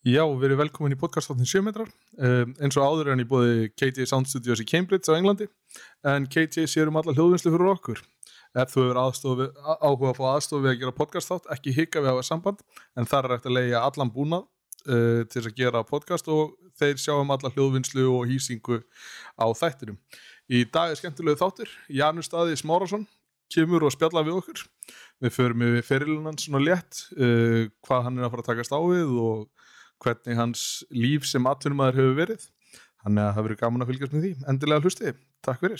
Já, við erum velkomin í podcastáttin 7 metrar. Um, eins og áður hann í bóði KJ Sound Studios í Cambridge á Englandi en KJ sér um alla hljóðvinnslu fyrir okkur. Ef þú hefur aðstofi, áhuga að fá aðstofi við að gera podcast þátt, ekki hika við að hafa samband en þar er eftir að leiða allan búnað uh, til að gera podcast og þeir sjá um alla hljóðvinnslu og hýsingu á þættinum. Í dag er skemmtilegu þáttur, Janus Staði Smárasson kemur og spjalla við okkur. Við förum við fyrirlunan svona létt, uh, hvað hann er að fara að takast á við og hvernig hans líf sem atvinnumæður hefur verið. Þannig að það verður gaman að fylgjast með því. Endilega hlusti, takk fyrir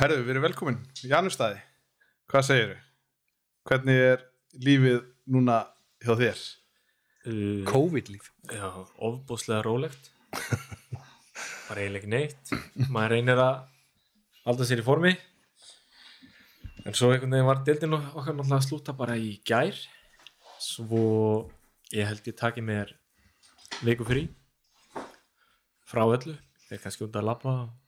Herðu, við erum velkomin, Janustæði hvað segir þau? Hvernig er lífið núna hjá þér? Uh, COVID-líf. Já, ofbúslega rólegt. Bara eiginlega neitt. Maður reynir að halda sér í formi. En svo einhvern veginn var deildin okkar náttúrulega að slúta bara í gær. Svo ég held ég taki mér viku frí. Frá öllu. Þeir kannski út að labba. og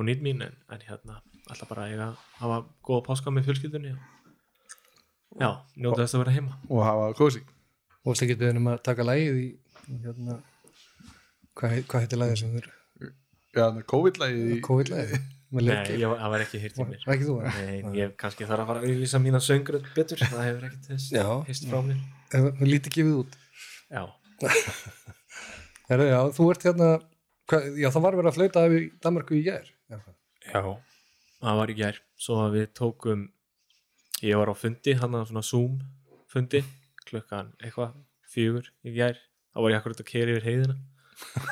nýtt mín en, en hérna alltaf bara að eiga að hafa góða páska með fjölskyldunni. Og já, njóta þess að vera heima. Og hafa kósi. Og þess að getur við um að taka lægið í hérna hvað, hvað heitir lægið sem þur Já, COVID-lægið COVID-lægið Nei, ég, það var ekki hýrt í mér. Ekki þú? Það? Nei, ég kannski þarf að fara að auðvisa mína söngröð betur, það hefur ekkert hýst frá mér. Við lítið gefið út. Já, Heru, já, þú ert hérna já, það var verið að flauta af Danmarku í gær já, það var í gær. Svo að við tókum ég var á fundi, hann að svona Zoom fundi, klukkan eitthvað fjögur í gær, þá var ég akkurat að keri yfir heiðina.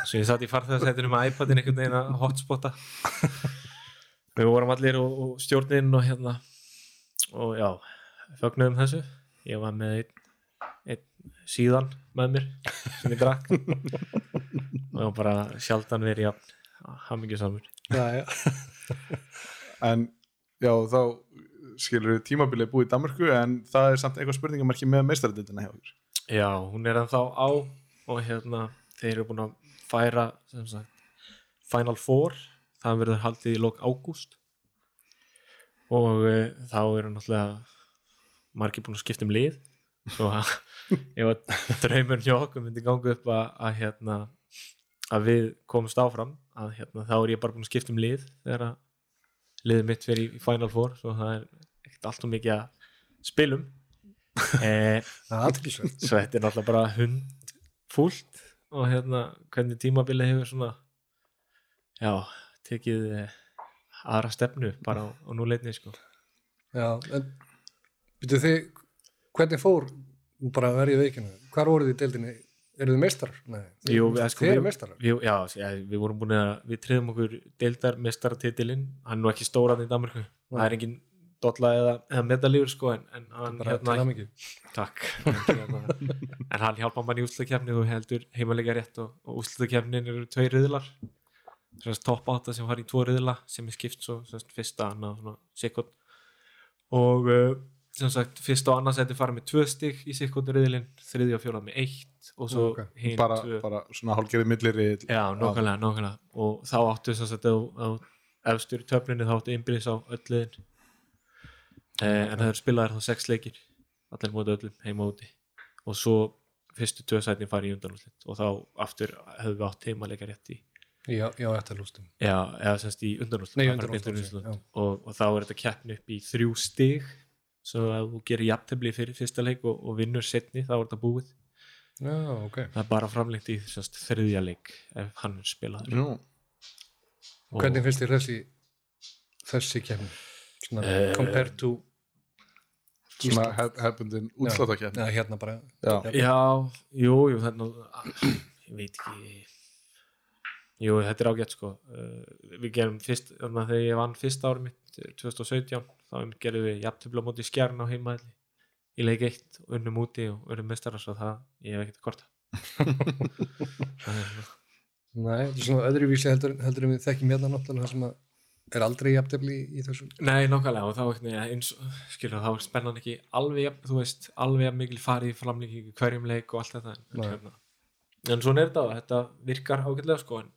Svo ég satt í farþegarsætinu með iPadin einhvern veginn að hotspota við vorum allir og, og stjórnin og hérna og já, fögnuðum þessu. Ég var með einn, einn síðan með mér sem ég drakk. Og bara sjaldan verið jafn hammingjusamur já, já. En já, þá skilur við tímabilið búið í Danmarku en það er samt eitthvað spurningamarki með meistaradildina hjá okkur Já, hún er ennþá á og hérna þeir eru búin að færa sagt Final Four. Það verður haldið í lok ágúst. Og e, þá eru náttúrulega margir búin að skipta um lið svo að draumur hjá okkur myndi ganga upp að, að hérna að við komumst áfram að hérna þá er ég bara búin að skipta um lið þegar að liðið mitt fyrir í, Final Four svo það er ekkert allt og mikið að spilum eh, svo þetta er náttúrulega bara hund fúlt og hérna hvernig tímabili hefur svona já, tekið eh, aðra stefnu bara á, á núleitni sko. Já, en byrju þið hvernig fór? Bara að verja veikinu, hvar voruð þið í deildinni? Eru þið meistarar? Nei, Jú, við, sko, þið eru meistarar? við, já, já, við vorum búin að við triðum okkur deildar mestaratitilinn hann er nú ekki stóran í Danmarku það er engin dolla eða, eða medalífur sko en, en hann hérna, hamingju. Takk. Hérna, en hann hjálpa mann í úslutakefni og heldur heimalega rétt og, og úslutakefnin eru tvei riðlar. Sérst, topp átta sem var í tvo riðla sem er skipt svo sérst, fyrsta, annað svona sikkot. Og uh, sem sagt fyrsta og annað seti fara með tvö stygg í sikkotu riðlin, þriði og fjóra með eitt og svo Ok. hinn bara, bara svona hálfgerði millir já, nákvæmlega, nákvæmlega. Og þá áttu sem sagt á, á efstur í töflinni þá áttu innbyrðis á öll liðin. Eh, en það eru spilaðir þá sex leikir allir móti öllum heima úti. Og svo fyrstu tvö sætin fari í undanúslit og þá aftur höfum við átt heimaleika rétt í já, já, þetta er lústum. Já, eða semst í undanúslit Nei, já. og, og þá er þetta keppni upp í þrjú stig svo að þú gerir jafntefli fyrir fyrsta leik og, og vinnur setni þá er þetta búið. Já, ok. Það er bara framlengt í semst, þriðja leik ef hann spilaður. Nú, hvernig finnst þér þessi þessi kemni svona Eh, compared to svona hef, hefbundin útslátakjarni Já, hérna bara. Já. Já, jú, jú, þannig ég veit ekki. Jú, þetta er ágætt sko. Uh, við gerum fyrst, þannig að þegar ég vann fyrst ári mitt eh, 2017, þá einmitt gerum við jafntöfla móti skjærn á heimaðli í leik 1 og unnum úti og unnum mestarar svo það, ég hef ekkert að korta. Nei, þetta er svona öðruvísi heldur, heldur en við þekkjum hérna náttúrulega það sem að er aldrei jafntefli í, í þessum. Nei, nákvæmlega og þá veginn eins skilur þá er spennan ekki alveg, þú veist, alveg mikil farið í framlíkingu hverjum leik og allt þetta en, hérna. en svona er þetta og þetta virkar ágætlega sko en,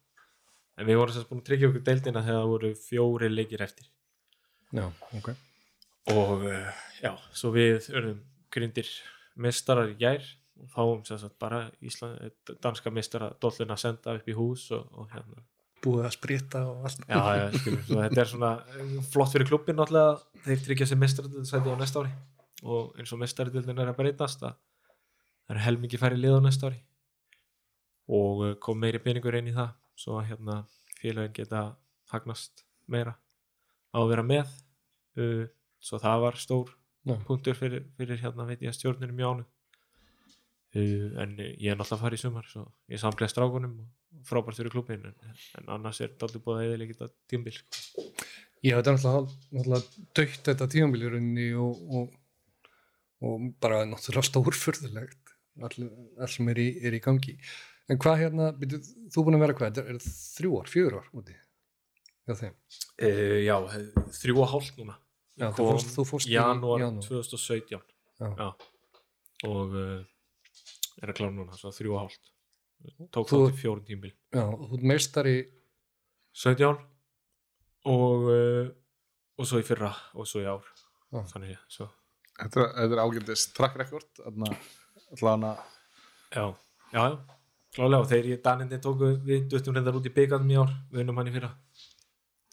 en við vorum sérst búin að tryggja okkur deildina þegar það voru fjóri leikir eftir já, ok. Og uh, já, svo við örðum grindir mestarar í gær og fáum sérst bara Ísland, eh, danska mestara dolluna að senda upp í hús og, og hérna. Búið að sprita og allt. Já, já, skilur, svo þetta er svona eh, flott fyrir klubbin náttúrulega, þeir tryggja sér mestaradildasæti á næsta ári. Og eins og mestaradildin er að breytast að það er helmingi færri lið á næsta ári. Og eh, kom meiri peningur inn í það svo að hérna félagin geta hagnast meira á að vera með uh, svo það var stór Já. punktur fyrir, fyrir hérna veit ég að stjórnir mjánu uh, en ég er náttúrulega að fara í sumar svo ég samlega strákunum og frábært fyrir klubbin en, en annars er þetta aldrei búið að eða líka tímbil þetta er náttúrulega, náttúrulega dögt þetta tímabili í rauninni og, og, og bara náttúrulega stórfurðulegt all, all sem er í, er í gangi. En hvað hérna, byrju, þú búin að vera hvað, er, er þrjú ár, fjögur ár úti? Já, uh, Já, þrjú og hálft núna Já, þú Kom fórst, þú fórst í janúar janúar. 2017 Já. og uh, er að klára núna svo þrjú og hálft. Tók Þú- þátt í fjórun tímbil Já, þú ert meistari, 17 og uh, og svo í fyrra og svo í ár. Já. þannig ég svo. Þetta er, þetta er ágændis track record að Já, já, já, klálega og þeir í Danindin tóku við duttum reyndar út í byggarnum í ár við unnum hann í fyrra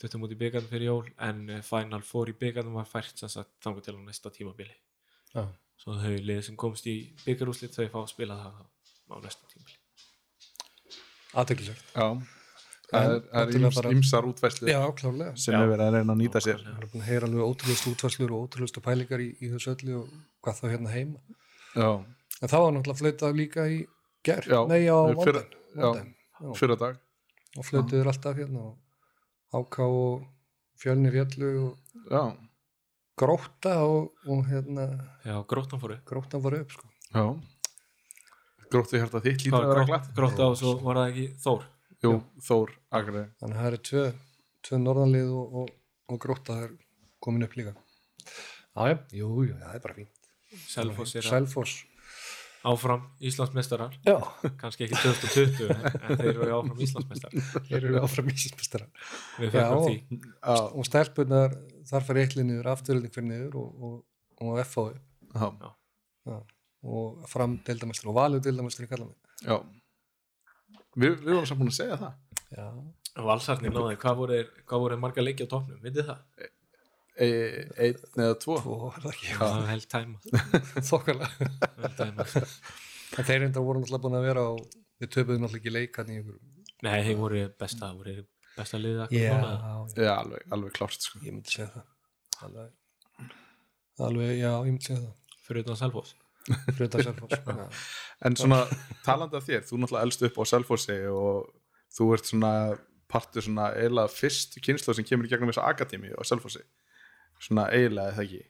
duttum út í byggarnum fyrir jól en eh, Final Four í byggarnum var fært sem sagt þangur til á næsta tímabili já, svo þau liðið sem komst í byggarúslit þau fá að spila það á næsta tímabili aðteklisvert. já, það er, ímsar klárlega. sem er verið að reyna að nýta sér. Það er búin að heyra alveg ótrúlust útvarslur og ótrúlustu pælingar í, í þessu öllu og hvað þá hérna heima. já, En það var náttúrulega flautað líka í ger, Já, nei á fyrra- vondan. já. Já. fyrra dag og flötuður alltaf hérna og áká og fjölni fjallu og já, gróta og, og hérna Já, gróttan fóru grótan var upp sko. já. Gróttu hjarta þitt Hvað, að vera glatt. Gróta og svo var það ekki Þór? Jú, Þór, Akri. Þannig að það eru tvö, tvö norðanlið og, og, og gróta er komin upp líka. Já, já, jú, jú, það er bara fínt. Er Selfoss áfram Íslandsmeistarar. Já, kannski ekki 2020 en, en þeir eru áfram Íslandsmeistarar. Þeir eru áfram ísmestara við fækkum því. já, og stelpunar þar fari eitli niður afturölding fyrir niður og, og, og FH upp já, já. og fram deildamestri og valur deildamestri kalla mig. Já. Við, við vorum samt búin að segja það. Já, Valsarnir náði, hvað voru, þeir- hvað voru marga leiki á topnum, vitið það? Einn eða tvo. Og var það ekki? Það var held tæma þokkarlega Vel tæmað. En þeir enda voru náttúrulega búin að vera á við töpuðum náttúrulega ekki leik hann í ykkur Nei, þeir voru besta, voru þeir besta liðið akkur Já, já, já, alveg, alveg klárt sko. ég myndi segja það. Alveg, alveg já, ég myndi segja það. Fyrir utan Selfoss? Fruta Selfoss já. en svona, talandi af þér þú náttúrulega elst upp á Selfossi og þú ert svona partur svona eiginlega fyrst kynslu sem kemur í gegnum þessa akademi á Selfossi svona eiginlega eða ekki?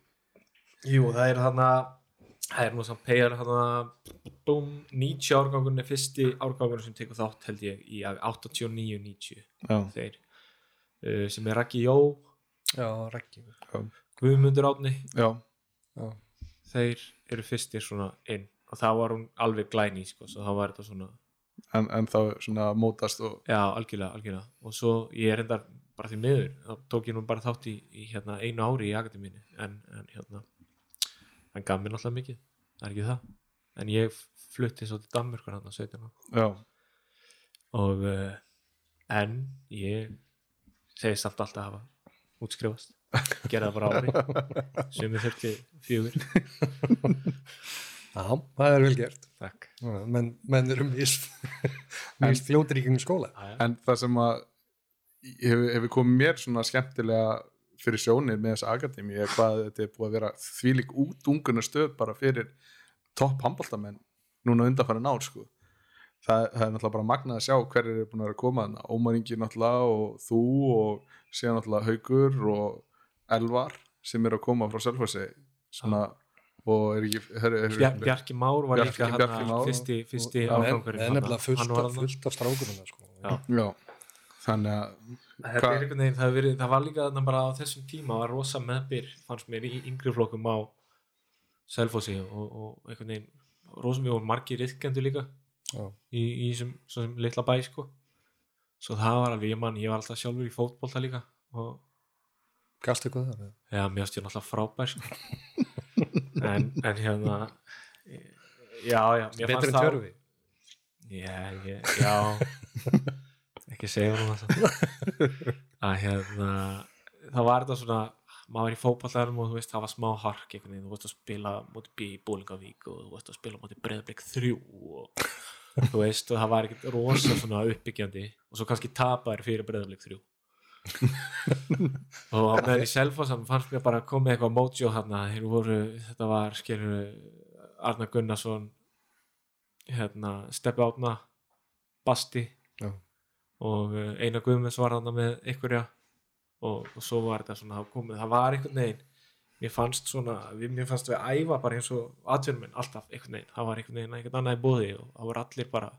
Jú, það er þarna það er nú samt pegar þarna búm, 90 árgangurinn er fyrsti árgangurinn sem tekur þátt held ég í 89-90 já, þeir uh, sem er Raggi Jó. Já, Raggi. Guðmundur Átni já, já, þeir eru fyrstir svona inn. Og það var hún alveg glæni sko, svo þá var þetta svona en, en þá svona mótast og Já, algjörlega, algjörlega. Og svo ég er enda bara því miður þá tók ég nú bara þátt í, í hérna, einu ári í akademínu en, en hérna hann gaf mér náttúrulega mikið, það er ekki það. En ég flutti svo til Danmörkur hann á 17 ára. Já, og uh, en ég segist samt alltaf að hafa útskrifast. Gera það bara ári. Sem er 44 já, það er vel gert. Menn, menn eru mis mis fljótir í gegnum skóla. En það sem að hefur, hefur komið mér svona skemmtilega fyrir sjónir með þessa akademi er hvað þetta er búið að vera þvílík útungunar stöð bara fyrir topp handbóltamenn núna undanfæri ár sko það, það er náttúrulega bara magnað að sjá hverjir eru búin að vera að koma þarna, Ómar Ingi náttúrulega og þú og síðan náttúrulega Haugur og Elvar sem eru að koma frá Selfossi svona og er ekki er, er, Bjar, Bjarki Már var Bjarki- líka hann Már. fyrsti, fyrsti er er fullt, Hann var af- þarna. fullt af strákurinn sko. Já. Já, þannig að veginn, það, verið, það var líka þarna bara á þessum tíma var rosa meðbyr, fannst mér í yngri flokkum á Selfossi og, og einhvern veginn rosa mjög og margir yðkendur líka Já. í, í þessum, litla bæ sko. svo það var alveg, ég man, ég var alltaf sjálfur í fótbolta líka og Gastu eitthvað þar? Já, mér ást ég náttúrulega frábær sko. en, en hérna já, já Betur en tjörfi? Já, já ekki segja hún að hérna það var þetta svona maður var í fótballarum og þú veist það var smá hark einhvern veginn, þú veist að spila móti B í Bólingavík og þú veist að spila móti Breiðblik 3 og þú veist og það var ekkert rosa svona uppbyggjandi. Og svo kannski tapaður fyrir Breiðblik 3 og á meðan í Selfossan fannst mér bara að koma eitthvað þeir voru, þetta var skilur Arnar Gunnarsson hérna Steppi Átna Basti. Já. Og uh, Einar Guðmunds var þarna með einhverja og, og svo var þetta svona það komið, það var einhvern veginn mér fannst svona, mér fannst við æfa bara eins og atvinnuminn, alltaf einhvern veginn. Það var einhvern veginn einhvern annað í bóði og það voru allir bara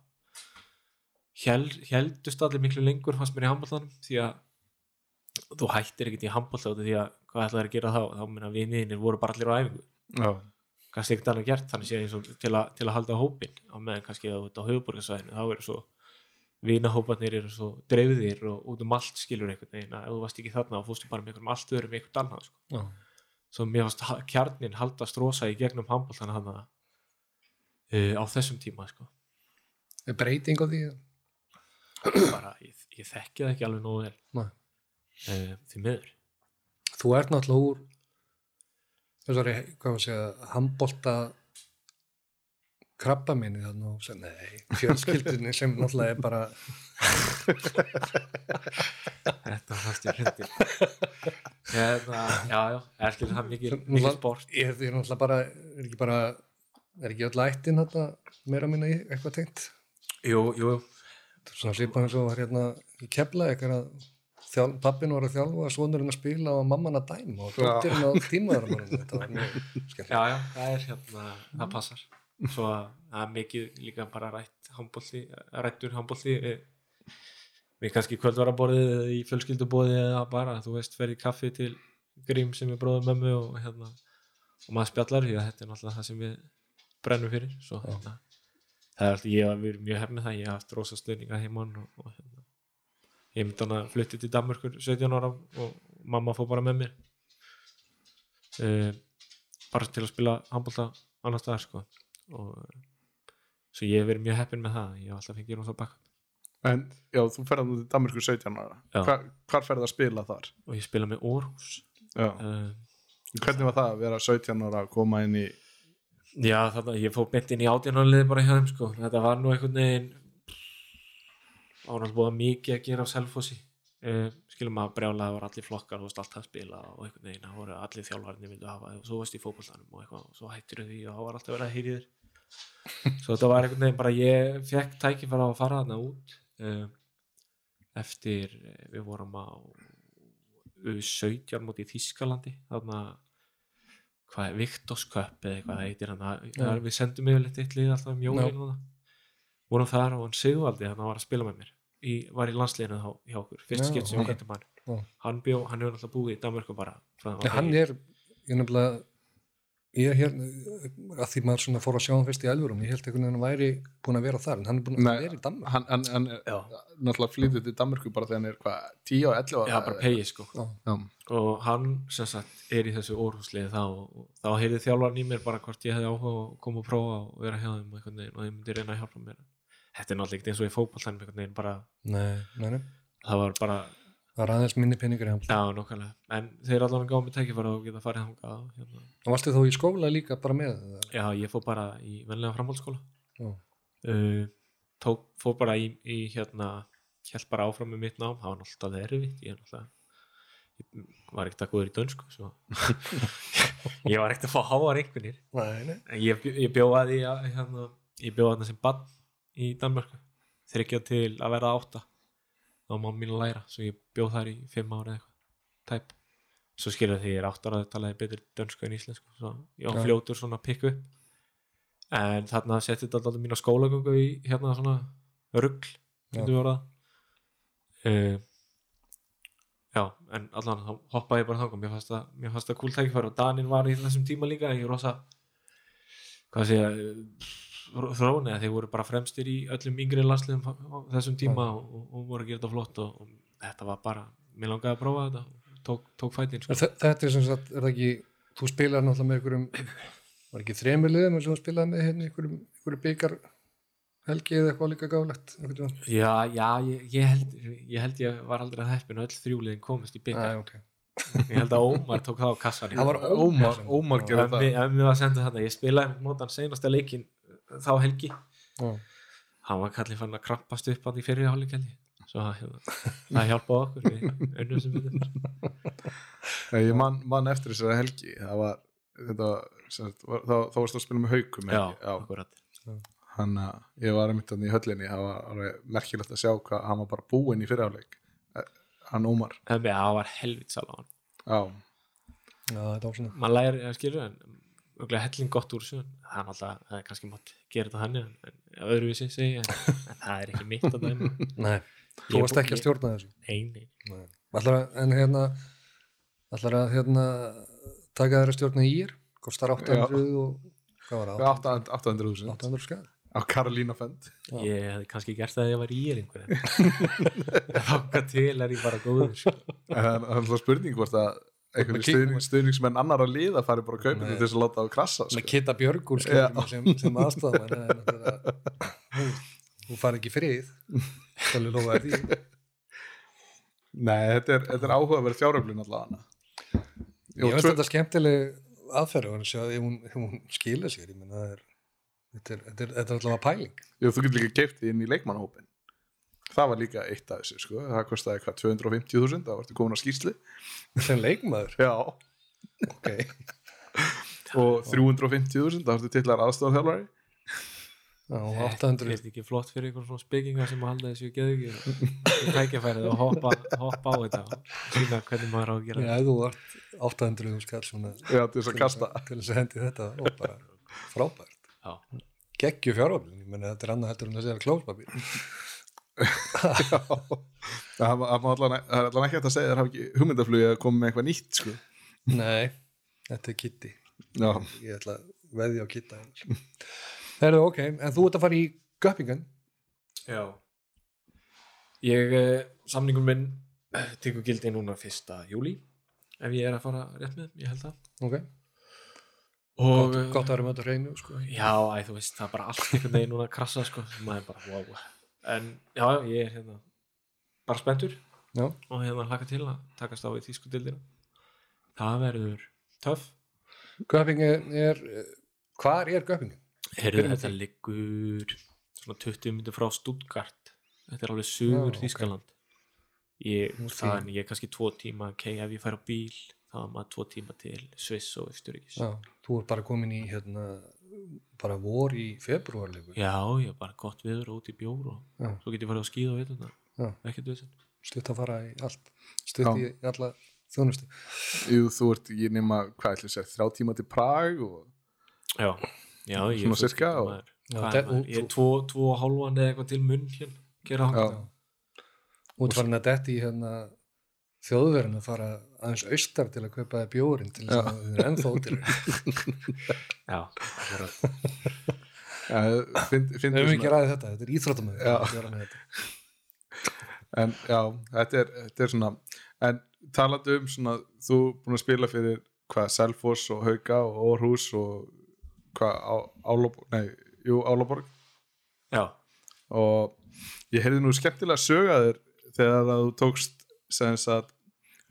held, heldust allir miklu lengur fannst mér í handbóltanum því að þú hættir ekkert í handbólta því að hvað ætlaði að gera þá? Þá meina viniðinir voru bara allir á æfingu. Kannski ekkert annað gert þannig séð eins og til, a, til að halda hópin á meðan kannski að út á höfuborgarsvæðinu þá eru svo vinahópanir eru svo dreifðir og út um allt skilur einhvern veginn að ef þú varst ekki þarna og fórstu bara með einhverjum allt öðrum einhvern annan sko. Já. svo mér fannst kjarnin haldast rosa í gegnum handbóltan hann uh, á þessum tíma sko. Er breyting á því? bara ég, ég þekki það ekki alveg nógu vel uh, því miður Þú ert náttúrulega úr þessari, hvað var að segja, handbolta krabba minni þannig og segja, nei, fjölskyldunni sem náttúrulega er bara þetta fannst ég hrendi hérna, já já, er skilur það mikið, mikið sport? er því náttúrulega bara, er ekki bara er ekki öll ættin þetta meira minna í eitthvað tengt? Jú, jú, svona svipað eins og var hérna í kefla eitthvað að þjálf, pappin var að þjálfa svonurinn að spila og mamman að dæma og dóttirinn á tímaðar þetta var mjög skemmt Já, já, það er hérna, það passar svo að það er mikið líka bara rætt handbólti, rættur handbólti við, við kannski kvöldvaraborðið í fjölskyldubóði eða bara, þú veist, ferði kaffi til Grím sem er bróður mömmu og hérna, og maður spjallar því að þetta er náttúrulega það sem við brennum fyrir. Svo hérna, það er alltaf, ég hef verið mjög hefnið það, ég hef haft rosa stöðninga heimann og, og hérna, ég myndi hann að flutti til Danmörkur 17 ára og mamma fór bara með mér uh, bara til að spila handbólta annar staðar sko og svo ég hef verið mjög heppinn með það. Ég hef alltaf fengið rosa bakk en já, þú ferði nú til Danmarku 17 ára. Hva, Hvar ferði að spila þar? og ég spila með Orhus Já. uh, Hvernig var það að vera 17 ára að koma inn í já þannig að ég fór beint inn í átjánanlið bara hjá þeim sko. Þetta var nú einhvern veginn ánald búið mikið að gera á Selfossi. Uh, skilum að brjálega var allir flokkar og veist, allt að spila og einhvern veginn það voru allir þjálfarnir vildu hafa og svo varst í fótboltanum og og svo hættir því og það var alltaf verið að heyri þér svo þetta var einhvern veginn bara ég fekk tækifæra að fara þarna út uh, eftir eh, við vorum á U17 múti í Þískalandi þarna hvað er Victor's Cup eða það heitir hann við sendum yfirleitt eitt lið alltaf um jólin og það vorum þar og hann Sigvaldi hann var að spila með mér í, var í landsliðinu þá hjá okkur fyrst skipt sem ég hættum hann. Já. hann bjó, hann hefur náttúrulega búið í Danmörku bara Já, hann er, ég nefnilega ég er hérna, að því maður svona fór að sjá hann fyrst í elvurum, ég held einhvern veginn að hann væri búin að vera þar, en hann er búin að Nei, vera í Danmark hann, hann, hann náttúrulega flýðið til Danmarku bara þegar hann er hvað, 10 og 11 ára? Já, bara pegi sko. Já. Já. og hann sem sagt er í þessu orðhúslið þá og þá heyrði þjálfarn í mér bara hvort ég hefði áhuga að koma og prófa og vera hjá þeim og og ég myndi reyna að hjálpa mér. Þetta er náttúrulega ekkert eins og í Nei, nei, nei, það var bara það var aðeins minni peningur í hann já, nokkvæmlega, en þeir allan gáðu mig tækifæra og geta farið þangað hérna. og varstu þá í skóla líka bara með það? já, ég fór bara í venlega framhaldsskóla. Uh, tók, fór bara í, í hérna held bara áfram með mitt nám, það var náttúrulega erfitt. Ég náttúrulega ég var ekkert að góður í dönsku ég var ekkert að fá háar einhvernir Nei, nei, ég, ég bjóða því að hérna, ég bjóða þarna sem bann í Danmörku. Þryggja til að vera átta þá má mín að læra svo ég bjóð þar í fimm ára eða eitthvað tæp. Svo skilur því ég er átt ára að talaði betur dönsku en íslensku svo ég var Já. fljótur svona upp. En þarna setti þetta alltaf mína skólagöngu í hérna svona við orða uh, já, en allan þá hoppaði ég bara þangað. Mér fannst það, mér fannst það cool tækifæri og Danin var í þessum tíma líka ég rosa hvað sé ég þróun eða þeir voru bara fremstir í öllum yngri landsliðum þessum tíma og, og, og voru að gera þetta flott og, og þetta var bara, mér langaði að prófa þetta tók, tók fætin sko. Þetta er sem sagt, er það ekki, þú spilar náttúrulega með einhverjum, var ekki þremur liðum og þú spilaði með hérna einhverjum, einhverjum byggar helgi eða eitthvað líka tímann? já, já, ég, ég, held, ég held ég var aldrei að heppin og öll þrjúliðin komist í byggar ok. ég held að Ómar tók það á kassan Það var Ómar, Ómar gerði það ef mér var að senda þetta ég spilaði mótan seinasta leikin þá helgi. Já. hann var kallið fann að krampast upp hann í fyrir hálfleik held ég. Svo það, hérna, það hjálpaði okkur við önnum sem Nei, ég man, man eftir þessari helgi. Það var, þetta sagt, var þá, þá varst að spila með haukum já, ekki? akkurat. Hann að ég var einmitt hann í höllinni. Það var alveg merkilegt að sjá hvað hann var bara búinn í fyrirháleik hann Ómar. Það það var helvits alveg hann. Já, Já, þetta var svona. maður læri að skilja en örugglega helling gott úr þessu það er alltaf, það er kannski mátt gera þetta hann en, en öðruvísi segi en, en það er ekki mitt að dæma. Nei, þú Ég- varst ekki að stjórna þessu. nei, nei, að, en hérna, ætlar að hérna, taka þér að stjórna í ír, kostar 800 og, hvað var það? 800.000 800 skall. á Karolína Fend ég hefði kannski gert það að ég var í einhver en þáka til er ég bara góður sko. en það er alltaf spurning hvort að Með stuðning, stuðningsmenn annar að liða fari bara að kaupa þetta til þess að láta krassa Með sko. Kitta Björgúl skilur sem, sem aðstofan þú fari ekki frið Skalli lofa þér því. Nei, þetta er, þetta er áhugaverð fjáröflun allavega. Ég veist þetta skemmtileg aðferð ef hún, hún skilur sér það er þetta er, þetta er, allavega pæling. Jú, þú getur líka keipt inn í leikmannahópin það var líka eitt af þessu sko. það kostaði hvað 250.000 það vartu komin á skýrsli sem leikmaður? Já. okay. og 350.000 það vartu tillar aðstofarþjálfari Já, og Þetta 800 er ekki flott fyrir einhvern svona spekinga sem að halda þessu geðu ekki tækjafærið og hoppa, hoppa á þetta. Og sína hvernig maður á að gera. Já, þú vart 800 skall svona já, til þess að kasta. til þess að hendi þetta og bara frábært. Já. geggju fjáröflun, ég menn þetta er annað heldur en að segja klóspapír það má- það það er allan ekki hægt að segja þér hafa ekki hugmyndaflugi að koma með eitthvað nýtt sko. Nei, þetta er kitti ég ætla að veðja á kitta Herðu, ok, en þú ert að fara í göppingan Já. Ég, eh, samningur minn tekur gildi núna fyrsta júli ef ég er að fara rétt með, ég held það. Ok, og gott, eh, gott að vera með þetta hreinu sko. Já, æ, þú veist, það er bara allt einhvern veginn núna að krassa sko, sem maður er bara, wow en já, ég er hérna bara spenntur. Já, og hérna hlaka til að takast á í tískudildina það verður töff. Göppingin er hvar er Byrjum á þetta liggur svona 20 minnir frá Stuttgart. Þetta er alveg ok. Þískaland ég, Ok. það er ég er kannski tvo tíma ok, ef ég fær á bíl þá er maður tvo tíma til Sviss og Östuríkis Já, þú ert bara komin í hérna, bara vor í februarleikur já, ég er bara gott viður og út í bjór og Já. svo get ég farið á skíð og veit Já. ekkert við þetta stutt að fara í allt stutt Já. í alla þjónustu Jú, þú ert ekki nema, hvað ætlum að segja, þrjá tíma til Prag og já, já, ég Svona er fullgildur og- maður. Já, ég er tvo, tvo og hálfan eða eitthvað til munn hérna, gera Já. hann út farin að detti í hérna þjóðverðin að fara aðeins austar til að kaupa þér bjórin til þess að þau eru ennþá til já, ja, find, find, við höfum ekki ræðið þetta, þetta er íþróttamöður Já. en já, þetta er, þetta er svona en talandi um svona þú er búin að spila fyrir hvað, Selfoss og Hauka og Orhus og hvað, Á- Álaborg nei, jú, Álaborg? Já, og ég heyrði nú skemmtilega sögaður þegar að þú tókst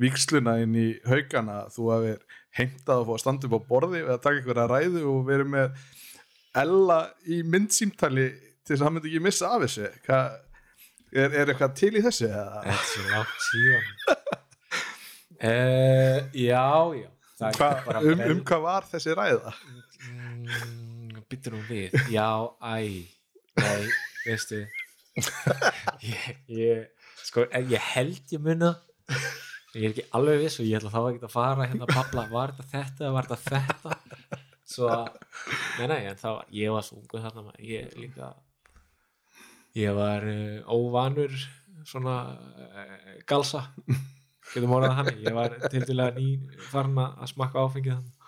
viksluna inn í haugana þú hafið heimtað að fá að standa upp á borði að taka einhverja ræðu og verið með Ella í myndsýmtali til þess að hann myndi ekki missa af þessu Hvað, er, er eitthvað til í þessu? eða? þetta er svo langt síðan uh, já, já Hva, um, um hvað var þessi ræða? mm, byttur nú við já, æ, nei veistu ég, ég sko, ég held ég munna ég er ekki alveg viss og ég ætla þá ekki að fara hérna að babla, var þetta þetta eða var þetta þetta svo að, nei nei, var ég var svo ungu þarna ég líka ég var uh, óvanur svona uh, galsa getum orðað það þannig ég var til dælega ný farin að smakka áfengið þannig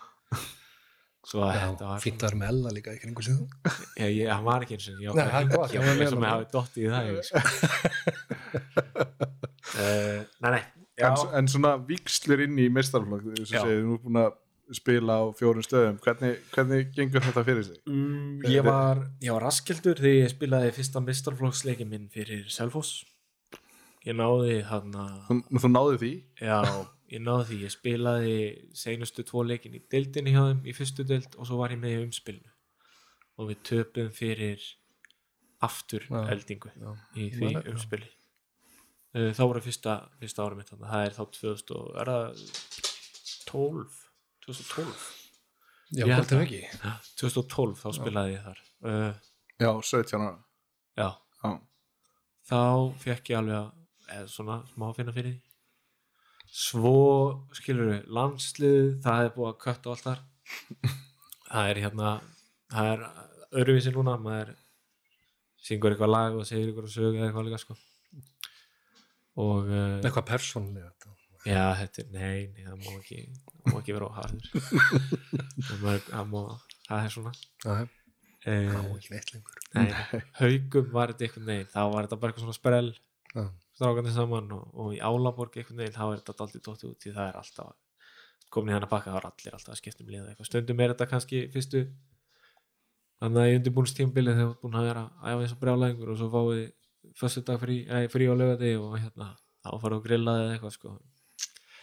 svo að þetta var fínt að vera með Ella líka í kringu síðan Já, ég, hann var ekki eins og ég það ég hann var var með sem honum. ég hafi dottið í það ég, sko. Uh, Nei, nei en, en svona vikslur inn í mestarflokk þess Já. að segja, þú er búin að spila á fjórum stöðum hvernig, hvernig gengur þetta fyrir sig? mm, ég var ég var raskildur þegar ég spilaði fyrsta mistarflokksleikin minn fyrir Selfoss ég náði hann að Þú, þú náðu því? já, ég náði því ég spilaði seinustu tvo leikin í deildinni hjá þeim í fyrstu deild og svo var ég með í umspilinu og við töpum fyrir aftur Já. eldingu Já. í því umspili þá voru fyrsta, fyrsta ára mitt þarna. það er þá 2000 og er það 12 2012 Já, Ég held hvort er það. ekki. Ja, 2012 þá spilaði ég þar. Uh, Já, 17 ára. Já, Já, þá fekk ég alveg að eða svona smá að finna fyrir því. Svo skilur við landslið, það er búið að kött og allt þar. Það er hérna það er öðruvísi núna. Maður syngur eitthvað lag og segir eitthvað sög eða eitthvað líka sko og uh, Eitthvað persónlega þetta. já, þetta er, nei, nei það má ekki það má ekki vera á harður. Það, má, það, má, það er svona. Já, já, uh, ekki neitt lengur. Nei, haugum var þetta einhvern veginn þá var þetta bara eitthvað svona sprell. Já, strákandi saman og, og í Álaborg einhvern veginn þá er þetta daldið dóttið út því það er alltaf komin í hann að baka, það er allir alltaf að skipta um liða eitthvað. Stundum er þetta kannski fyrstu þannig að í undirbúinstímabilið þegar þú búin að vera að æfa eins og brjálæðingur og svo fáið fyrstu dag frí, ei, frí á lögati og hérna þá farið að grillaði eða eitthvað sko.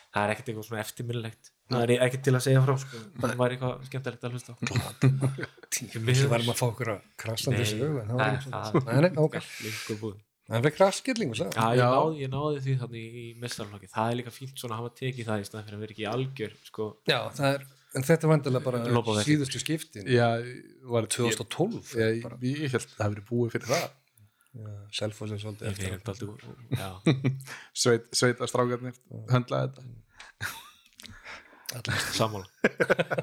Það er ekkert eitthvað svona eftirminnilegt. Það er ekkert til að segja frá sko. Það var eitthvað skemmtilegt að hlusta Þessi varum að fá okkur að Nei, sög en það var nei, ekki það- Nei, nei, Það Já, ég Já. náði, ég náði því þannig í, í mestarflokki það er líka fínt svona að hafa tekið það í staðan fyrir að vera ekki í algjör sko, Já, það er En þetta er vandilega bara síðustu skiptin. Já, var 2012 Ég, bara. ég, ég held að það hefði verið búið fyrir það Já, Selfoss er svolítið já, Sveit, Sveita strákarnir höndlaði þetta. Allir. sammála.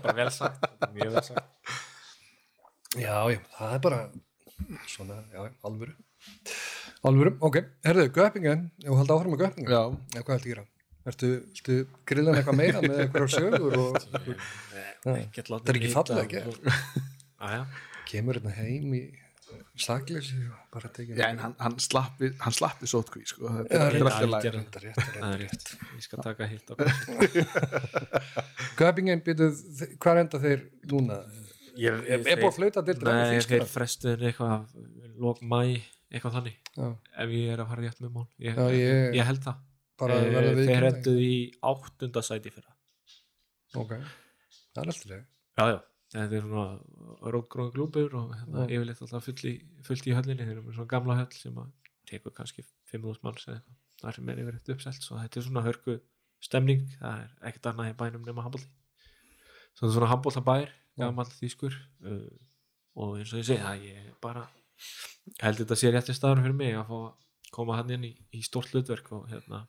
Bara vel sagt, mjög vel sagt. Já, já, það er bara svona, já, alvöru. Alvöru, ok, herðu, göppingen Ef þú haldi áfram með göppingen Já, Já, hvað ætti að gera? Ertu, ertu grillan eitthvað meira með eitthvað sögur og Það er ekki fallegt, ekki? kemur hérna heim í sakleysi bara tekið Já en hann, hann slappi hann slappi sótkví sko. þetta er- alltaf rétt, það er rétt, rétt ég skal taka hitt á kassu. Göpingen, býtuð, hvað enda þeir núna? ég, Er, er búið að flauta til nei, þeir þetta? frestuðin eitthvað lók mæ, eitthvað þannig. Já, ef ég er að fara rétt með mál. Ég, Já, ég- ég held það. við þeir enduð í áttunda sæti fyrra. Ok, það er alltaf leið já, já, þetta er svona rótgróðan glúbur og hérna, yfirleitt alltaf fullt í, fullt í höllinni. Þeir eru með svona gamla höll sem að tekur kannski 5.000 manns eða eitthvað. Það sem er yfirleitt uppselt svo þetta er svona hörku stemning. Það er ekkert annað í bænum nema handbólti svona svona handbólta bær Já. gamall þýskur uh, og eins og ég segi það ég bara held þetta sé rétti staður fyrir mig að fá að koma hann inn í, í stórt hlutverk og hérna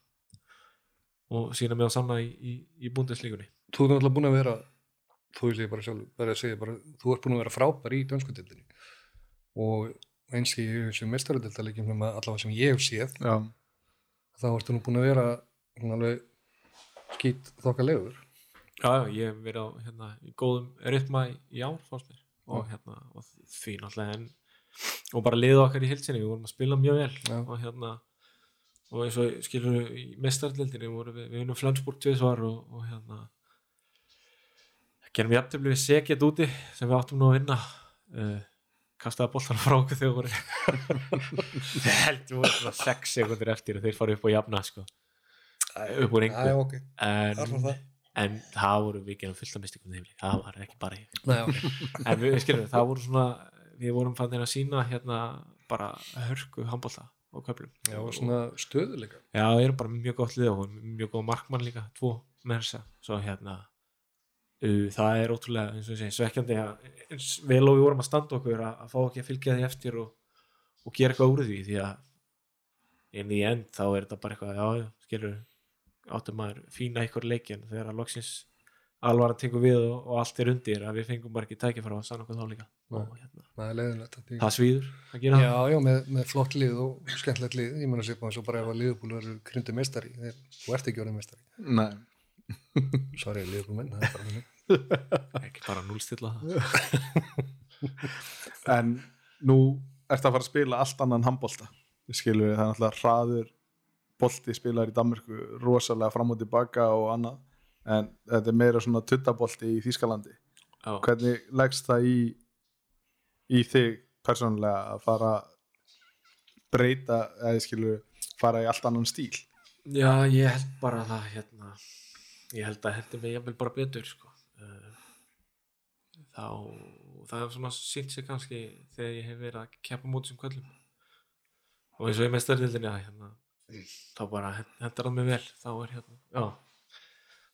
og sína mig á sanna í, í, í búndeslíkunni Þú er náttúrulega búin að vera þú vil ég bara sjálf, bara að segja bara, þú ert búin að vera frábær í dönskutildinni og eins í þessu mestaröldildalegjum sem að allavega sem ég hef séð Já, þá ertu nú búin að vera alveg skýt þokkalegur Já, já, ég hef verið á hérna, í góðum rytma í, í ár mér. Og, hérna, og því náttúrulega en og bara liða okkar í hilsinni, við vorum að spila mjög vel. Já. og hérna og eins og skilur við vorum við, við unum Flensburg tvisvar og, og hérna gerum við jafntöfli við segjet úti sem við áttum nú að vinna. Uh, kastaði boltan frá okkur þegar voru við heldum voru svona 6 sekundir eftir og þeir farið upp á jafna sko, upp úr engu. Já, ok, en, en það voru við gerum fullt af líka, það var ekki bara Nei, ok, en við skilum, það voru svona við vorum fannir að sína hérna bara hörku handbólta og köflum. Já, og svona stöðuleika já, það eru bara mjög gott lið og mjög góð markmann líka, tvo með þessa svo hérna það er ótrúlega, eins og ég segi, svekkjandi að eins vel og við vorum að standa okkur að, að fá ekki að fylgja því eftir og, og gera eitthvað úr því því að inn í end þá er þetta bara eitthvað, já, skilur áttum maður fína ykkur leikjan þegar að loksins alvaran tekur við og, og allt er undir að við fengum bara ekki tækifæra að sanna okkur þá líka. Nei. og hérna, það er leiðinlegt að því- það svíður að gera Já, já, með, með flott lið og skemmtilegt lið, ég menna sér eins og bara ef að liðbúl verður kryndi meistari, þeir, þú ert ekki orðið meistari. Nei, Sorry, liðbúl menn, það er bara minni. það ekki bara núlstilla það en nú ertu að fara að spila allt annan handbolta skilur við, það er náttúrulega hraður bolti spilaður í Danmörku rosalega fram og tilbaka og annað en þetta er meira svona tuttabolti í Þýskalandi Já. hvernig leggst það í í þig persónulega að fara breyta, eða skilur fara í allt annan stíl Já, ég held bara að það hérna, ég held að hendi mig jafnvel bara betur sko. Eh, þá það er svona sínt sig kannski þegar ég hef verið að keppa mútið sem kvöllum og eins og ég með stærðildinni hérna, þá bara hen- hendar það mig vel. Þá er hérna, já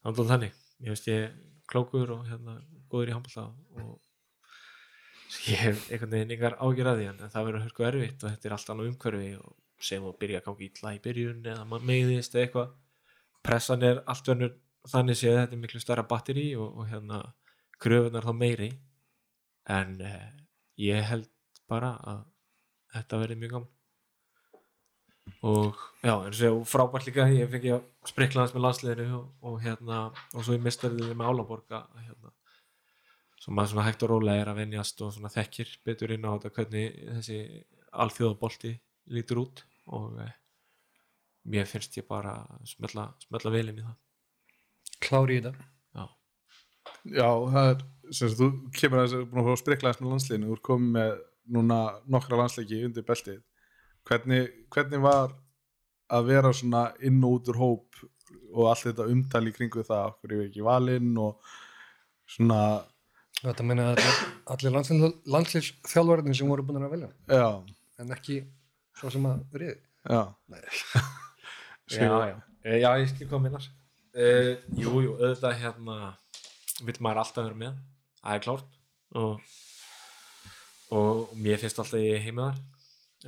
er þannig, ég veist ég klókur og hérna góður í handbólta og ég hef einhvern veginn yngar ágjör að því en það verður hörku erfitt og þetta er allt annað umhverfi og sem að byrja að gangi illa í byrjun eða maður meiðist eða eitthvað. Pressan er allt önnur þannig séð þetta er miklu stærra batteri og, og hérna kröfunar þá meiri. En eh, ég held bara að þetta verði mjög gaman. Og já, en svo frábært líka ég fengi að sprikla hans með landsliðinu og, og hérna, og svo ég mistarði með Álaborga hérna sem maður svona hægt og rólega er að venjast og svona þekkir betur inn á þetta hvernig þessi alþjóðabolti lítur út. Og eh, mér finnst ég bara smetla, smetla vel inn í það Klári í þetta. já, Já, það er sem þú kemur að þessu búin að fá að sprikla þess með landsliðinu, þú er komið með núna nokkra landsleiki undir beltið hvernig, hvernig var að vera svona inn og út úr hóp og allt þetta umtali í kringu það okkur er ekki valinn og svona, Þetta meina að allir, landslýsþjálfarnir sem voru búin að velja, já, en ekki svo sem að riði. já Nei. já, já. Já ég skil hvað minnar e, jú, jú, auðvitað hérna vill maður alltaf vera með það er klárt. Og, og mér finnst alltaf ég heima þar.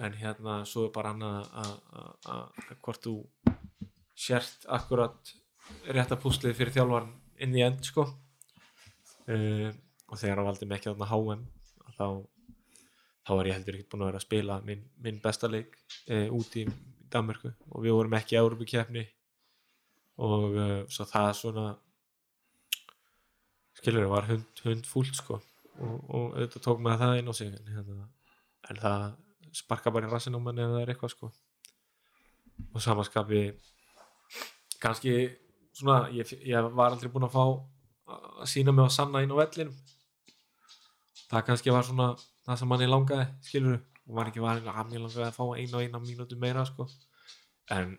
En hérna svo er bara annað að- að að- að hvort þú sért akkurat rétta púslið fyrir þjálfaran inn í end sko. Uh, og þegar hann valdi mig ekki þarna HM þá, þá var ég heldur ekki búin að vera að spila minn, minn besta leik uh, út í Danmörku. Og við vorum ekki í Európa-keppni og uh, svo það svona skilur var hund, hund fúlt sko. Og, og auðvitað tók maður það inn á sig en, hérna, en það sparka bara í rassin á manni ef það er eitthvað sko. Og samanskapi kannski svona ég, ég var aldrei búinn að fá að sína mig að sanna inn á vellinum það kannski var svona það sem manni langaði skilur og var ekki var að mér langaði að fá eina og eina mínútu meira sko. En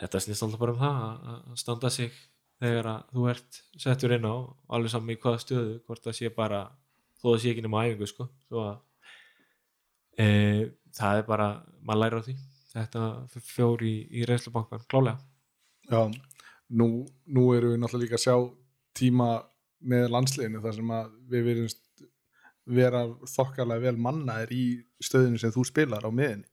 þetta snýst alltaf bara um það að- standa sig þegar að þú ert settur inn á alveg saman í hvaða stöðu hvort það sé bara, þó það sé ekki nema æfingu sko, svo að e, það er bara maður læra á því. Þetta fjóri í, í reynslubankan, klálega Já, nú, nú erum við náttúrulega líka að sjá tíma með landsliðinu þar sem að við verðumst vera þokkarlega vel mannaðir í stöðinu sem þú spilar á miðinni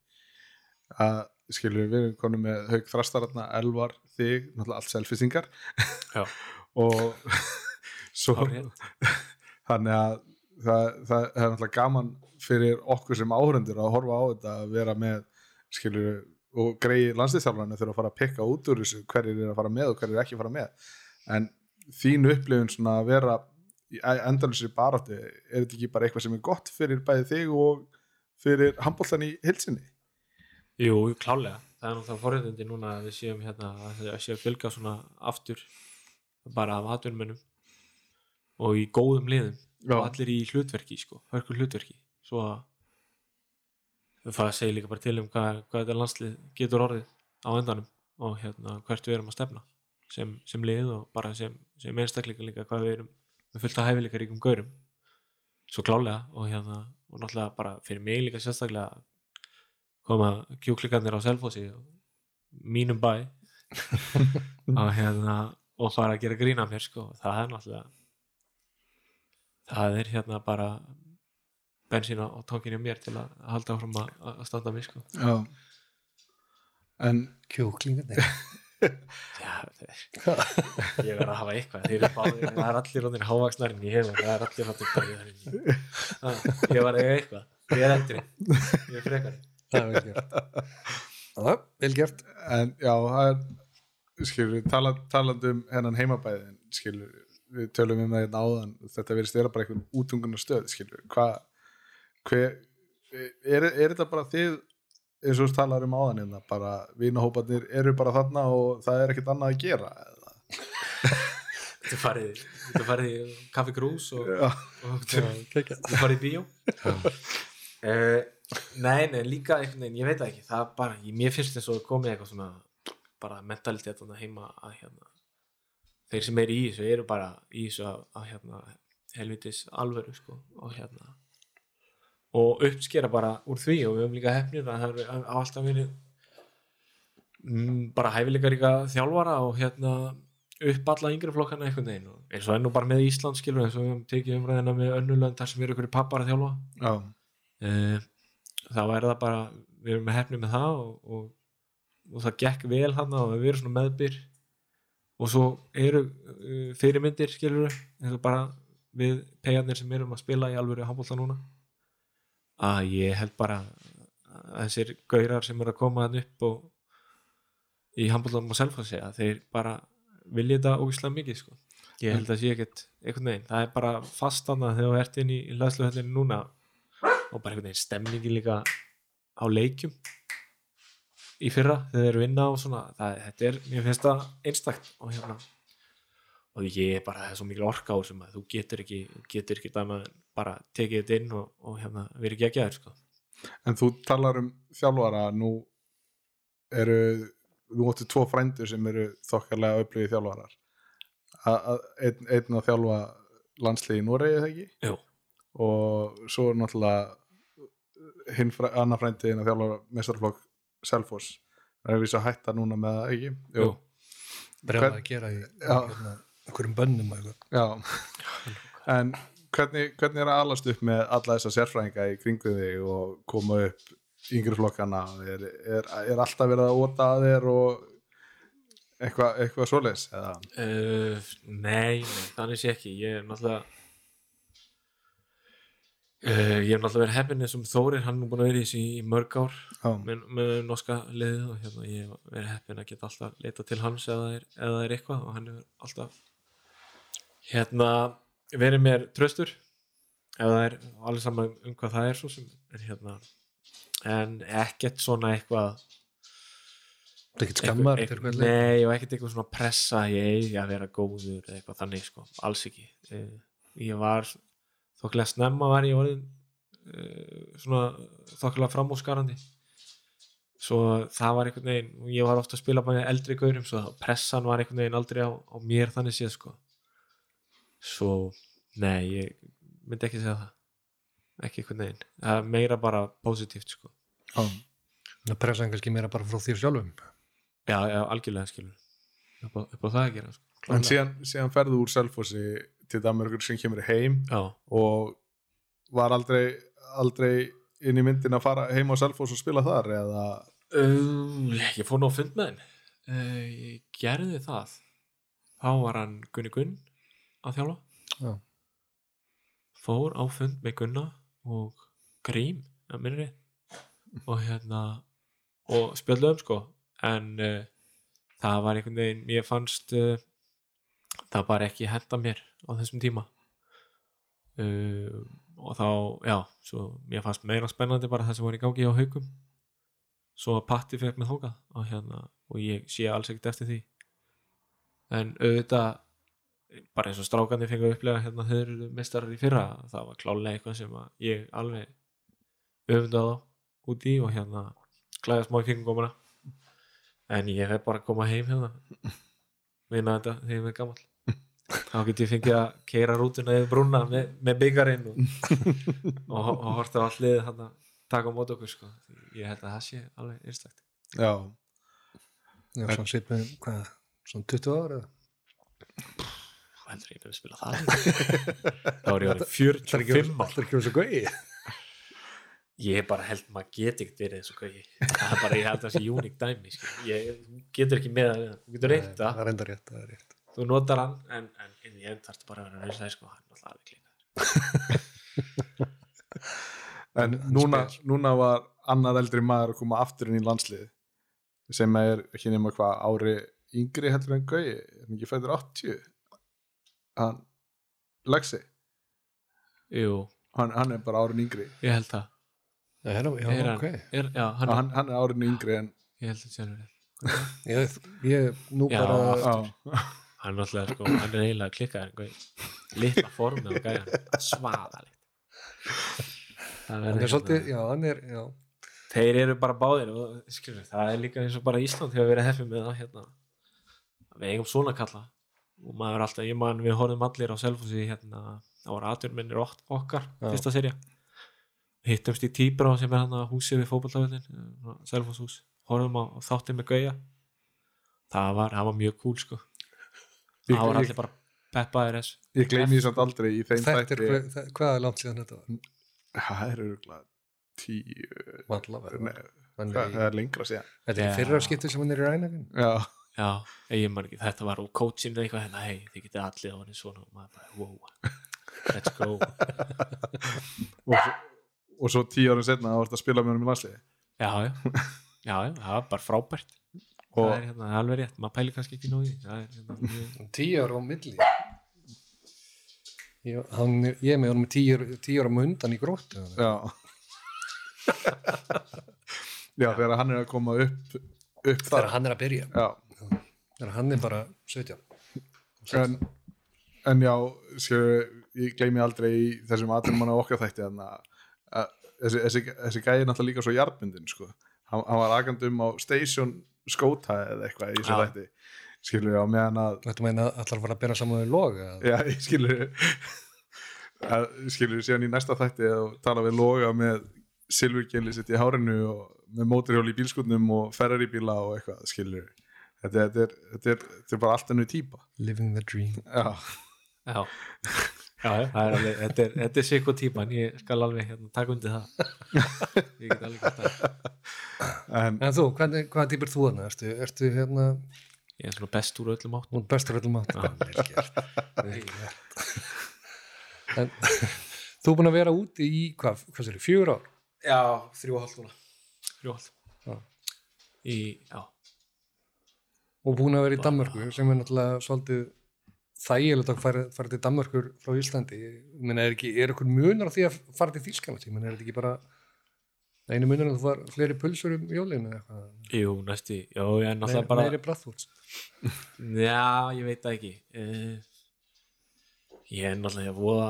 að skilur við erum konum með haug þrastaratna, elvar, þig náttúrulega allt selfisingar og svo þannig að það, það er náttúrulega gaman fyrir okkur sem áhörundur að horfa á þetta að vera með skilur og greið landslýstjálfarnir þurfa að fara að pikka út úr þessu hverjir er að fara með og hverjir er ekki að fara með. En þín upplifun svona að vera í endalusri baráttu er þetta ekki bara eitthvað sem er gott fyrir bæði þig og fyrir handbóltan í hilsinni Jú, klálega það er náttúrulega forréttindi núna að við séum hérna að það sé að fylga svona aftur bara af atvinnmönnum og í góðum liðum. Já. og allir í hlutverki sko, hörkur hlutverki. Svo að það segir líka bara til um hvað, hvað þetta landslið getur orðið á endanum og hérna hvert við erum að stefna sem, sem lið og bara sem, sem einstakleika líka hvað við erum með fullt að hæfileika ríkum gaurum. Svo klálega og hérna og náttúrulega bara fyrir mig líka sérstaklega koma kjúklingarnir á selfossi og mínum bæ. Og hérna og fara að gera grína mér sko. Það er náttúrulega það er hérna bara bensín á tankinu mér til að halda áfram að, standa mig sko. Já. en Kjúklingarnir. Já, ég verð að hafa eitthvað. Þeir eru báðir, það er allir rónir hávaksnar en ég hef það er allir rónir ég var eitthvað. Ég er eldri, ég er frekar það er vel gert. Já, vel gert. En já, það er skilur, tala, talandi um hennan heimabæðin skilur, við tölum um það hérna áðan þetta verið styrra bara einhvern útungunar stöð skilur, hvað er, er þetta bara þið eins og þú talar um áðan hérna bara vinahópanir eru bara þarna og það er ekkert annað að gera eða? Þú farið, þú farið kaffi grús og, þú farið í bíó. Uh, Nei, nei, líka einhvern veginn, ég veit það ekki. Það bara, ég, mér finnst þess að komið eitthvað svona bara mentalitet heima að hérna þeir sem eru í þessu eru bara í þessu að, að hérna helvitis alvöru sko og hérna og uppskera bara úr því og við höfum líka hefnir að það er alltaf verið mm, bara hæfileikaríka þjálfara og hérna upp alla yngri flokkana einhvern veginn og eins og ennú bara með Ísland skilur eins og við höfum tekið umræðina með önnulönd þar sem eru ykkur pappar að þjálfa. Já, uh, þá er það bara við erum með hefni með það og, og, og það gekk vel hann og við erum svona meðbyr. Og svo eru uh, fyrirmyndir skilur eins og bara við pegarnir sem erum að spila í alvöru handbólta núna. Að ég held bara að þessir gaurar sem eru að koma hann upp og í handbóltanum og selfhóðssi að þeir bara vilja þetta ógislega mikið sko. ég held að sé ekkert einhvern veginn, það er bara fastanna þegar þú ert inn í laðsluhöllinu núna og bara einhvern veginn stemningi líka á leikjum í fyrra þegar þeir eru vinna og svona það, þetta er, mér finnst það einstakt og hérna og ég er bara, það er svo mikil orka á sem að þú getur ekki, getur ekki annað en bara tekið þetta inn og, og hérna verið ekki ekki aður sko. en þú talar um þjálfara nú eru þú óttu tvo frændur sem eru þokkarlega upplifið þjálfarar að einn, að þjálfa landsliði í Noregi eða ekki Jú. og svo er náttúrulega hinn annar frændi að þjálfa mestarflokk Selfoss. Það er að vísa að hætta núna með það ekki? Jú. Hvern- að gera í hérna, einhverjum bönnum og eitthvað. Já, en hvernig, hvernig er að alast upp með alla þessa sérfræðinga í kringu þig og koma upp yngri flokkana? Er, er, er alltaf verið að óta að þér og eitthvað eitthva svoleiðis eða? Uh, nei, nei, þannig sé ekki. Ég er náttúrulega uh, ég er náttúrulega verið heppin eins og Þórir, hann er búin að vera í þessu í mörg ár. Já, með, með norska liðið og hérna ég hef verið heppin að geta alltaf leita til hans eða það er, eða er eitthvað og hann er alltaf hérna verið mér tröstur ef það er alveg saman um hvað það er svo sem er hérna. En ekkert svona eitthvað er ekkert skammar Eitthvað- Nei, og ekkert eitthvað svona pressa ég að vera góður eða eitthvað þannig sko, alls ekki. Eh, ég var þokkilega snemma var ég orðin uh, svona þokkilega framúskarandi svo það var einhvern veginn og ég var ofta að spila með eldri gaurum svo það- pressan var einhvern veginn aldrei á, á mér þannig séð sko. Svo, nei, ég myndi ekki segja það. Ekki einhvern veginn, það er meira bara positíft sko, já, það pressa kannski meira bara frá þér sjálfum? Já, já, algjörlega skilur upp á, upp á það að gera sko. en síðan, síðan ferðu úr Selfossi til Danmarkur sem kemur heim já, og var aldrei aldrei inn í myndin að fara heim á Selfoss og spila þar eða? Uh, ég fór nú að fund með henn uh, ég gerði það. Þá var hann Gunni Gunn að þjálfa. Já. fór á fund með Gunna og Grím að minni og hérna og spjöldum sko. En uh, það var einhvern veginn mér fannst uh, það bara ekki henda mér á þessum tíma. Uh, og þá já, svo mér fannst meira spennandi bara það sem var í gangi á haugum svo að Patti fekk mig þókað og, hérna, og ég sé alls ekkert eftir því. En auðvitað bara eins og strákandi fengi að upplega hérna þeir eru mestarar í fyrra það var klálega eitthvað sem að ég alveg öfundaði á út í og hérna klæða smá í kringumgómana en ég hef bara að koma heim hérna. Vinna þetta þegar ég er gammal þá get ég fengið að keira rútuna yfir brúna með, með byggarinn og, og, og horta á allir hann að taka á mót okkur sko. ég held að það sé alveg einstakt. Já, Já, svona sitt með, hvað, svona 20 ára heldur ég að spila það. Þá er ég orðin 45 Það er ekki verið svo gauði ég bara held maður geti ekkert verið eins og hvað ég það er bara, ég held að það sé uník dæmi skil. ég getur ekki með það þú getur reynt það. það, er enda rétt, það er rétt. Þú notar hann en, en enn þarfst bara að vera reynslega sko, hann er alltaf alveg klíkað en núna, núna var annar eldri maður að koma aftur inn í landslið sem er ekki nema hvað ári yngri heldur en Gauji er hann ekki fættur 80 hann Lexi, jú, hann, hann er bara árin yngri. Ég held það. Já, hérna, já, er hann, er, já, hann, hann, hann er árin yngri en ég held það verið ég, ég, nú Já, bara já, hann er alltaf sko, hann er eiginlega klikkað litla formið og gæjan svaðalegt. Hann er svolítið, hérna- já, hann er já, þeir eru bara báðir og skilur, það er líka eins og bara Ísland hefur verið hefðið með það hérna. Við eigum svona kalla. Og maður alltaf, ég man við horfum allir á Selfossi hérna, það voru atjörmennir okkar Já. fyrsta serja hittumst í Tíbrá sem er hann að húsi við fótballtafellin Selfoss hús, horfum á þáttinn með Gauja. Það var, það var mjög cool sko það var allir bara peppaðir þess ég gleymi því samt aldrei í þeim þetta er, þætti. það- hvað er langt síðan þetta var? það er örgulega tíu Hann það það er lengra síðan. Þetta er fyrra skipti sem hann er í rænafinn já, já, ég man ekki, þetta var úr coachin eða eitthvað, hérna, hei, þið getið allir á henni svona og maður bara, wow. Let's go. Og, svo- og svo tíu árum setna þá varst að spila með honum í landsliði já, já, já, já, það var bara frábært það er hérna, það er alveg rétt, maður pæli kannski ekki nóg í því. það er hérna, tíu ára á milli. Ég, hann, er- ég er með honum tíu, tíu ára með undan í gróttu já. Já, þegar hann er að koma upp upp þegar hann er að byrja. Já, þegar hann er bara 17 en, en já séu, ég gleymi aldrei í þessum aðtum manna okkar þætti þannig að að þessi, þessi, þessi gæði náttúrulega líka svo jarpmyndin sko. hann, hann var agandum á station skóta eða eitthvað í þessu Já. þætti. Skilur ég á meðan að Þetta meina allar fara að bera saman við loga já, ég skilur að, skilur síðan í næsta þætti og tala við loga með silfurgeli sitt í hárinu og með móturhjól í bílskutnum og ferrar í bíla og eitthvað skilur þetta, þetta, er, þetta, er, þetta er bara allt ennur típa. Living the dream. Já, já, já, er alveg þetta er, þetta er sikko típan, ég skal alveg hérna, taka undir það. Ég get alveg gert það. En En þú, hvernig, hvað týpur þú hana? Ertu, ertu hérna ég er svona best úr öllum átt út bestur öllum átt. En þú er búin að vera úti í hvað, hvað sér, fjögur ár? já, þrjú og hálft núna. Þrjú og Já. hálft í, já, og búin að vera í Danmörku sem er náttúrulega svolítið þægilegt að fara, fara til Danmörkur frá Íslandi. Ég meina, er, ekki, er ykkur munur á því að fara til Þýskaland ég meina, er þetta ekki bara einu munur að þú var fleiri pulsur um jólinu eða eitthvað? Jú, næsti. Já, ég er náttúrulega bara meiri brathvúts Já, ég veit það ekki. Uh, Ég er náttúrulega voða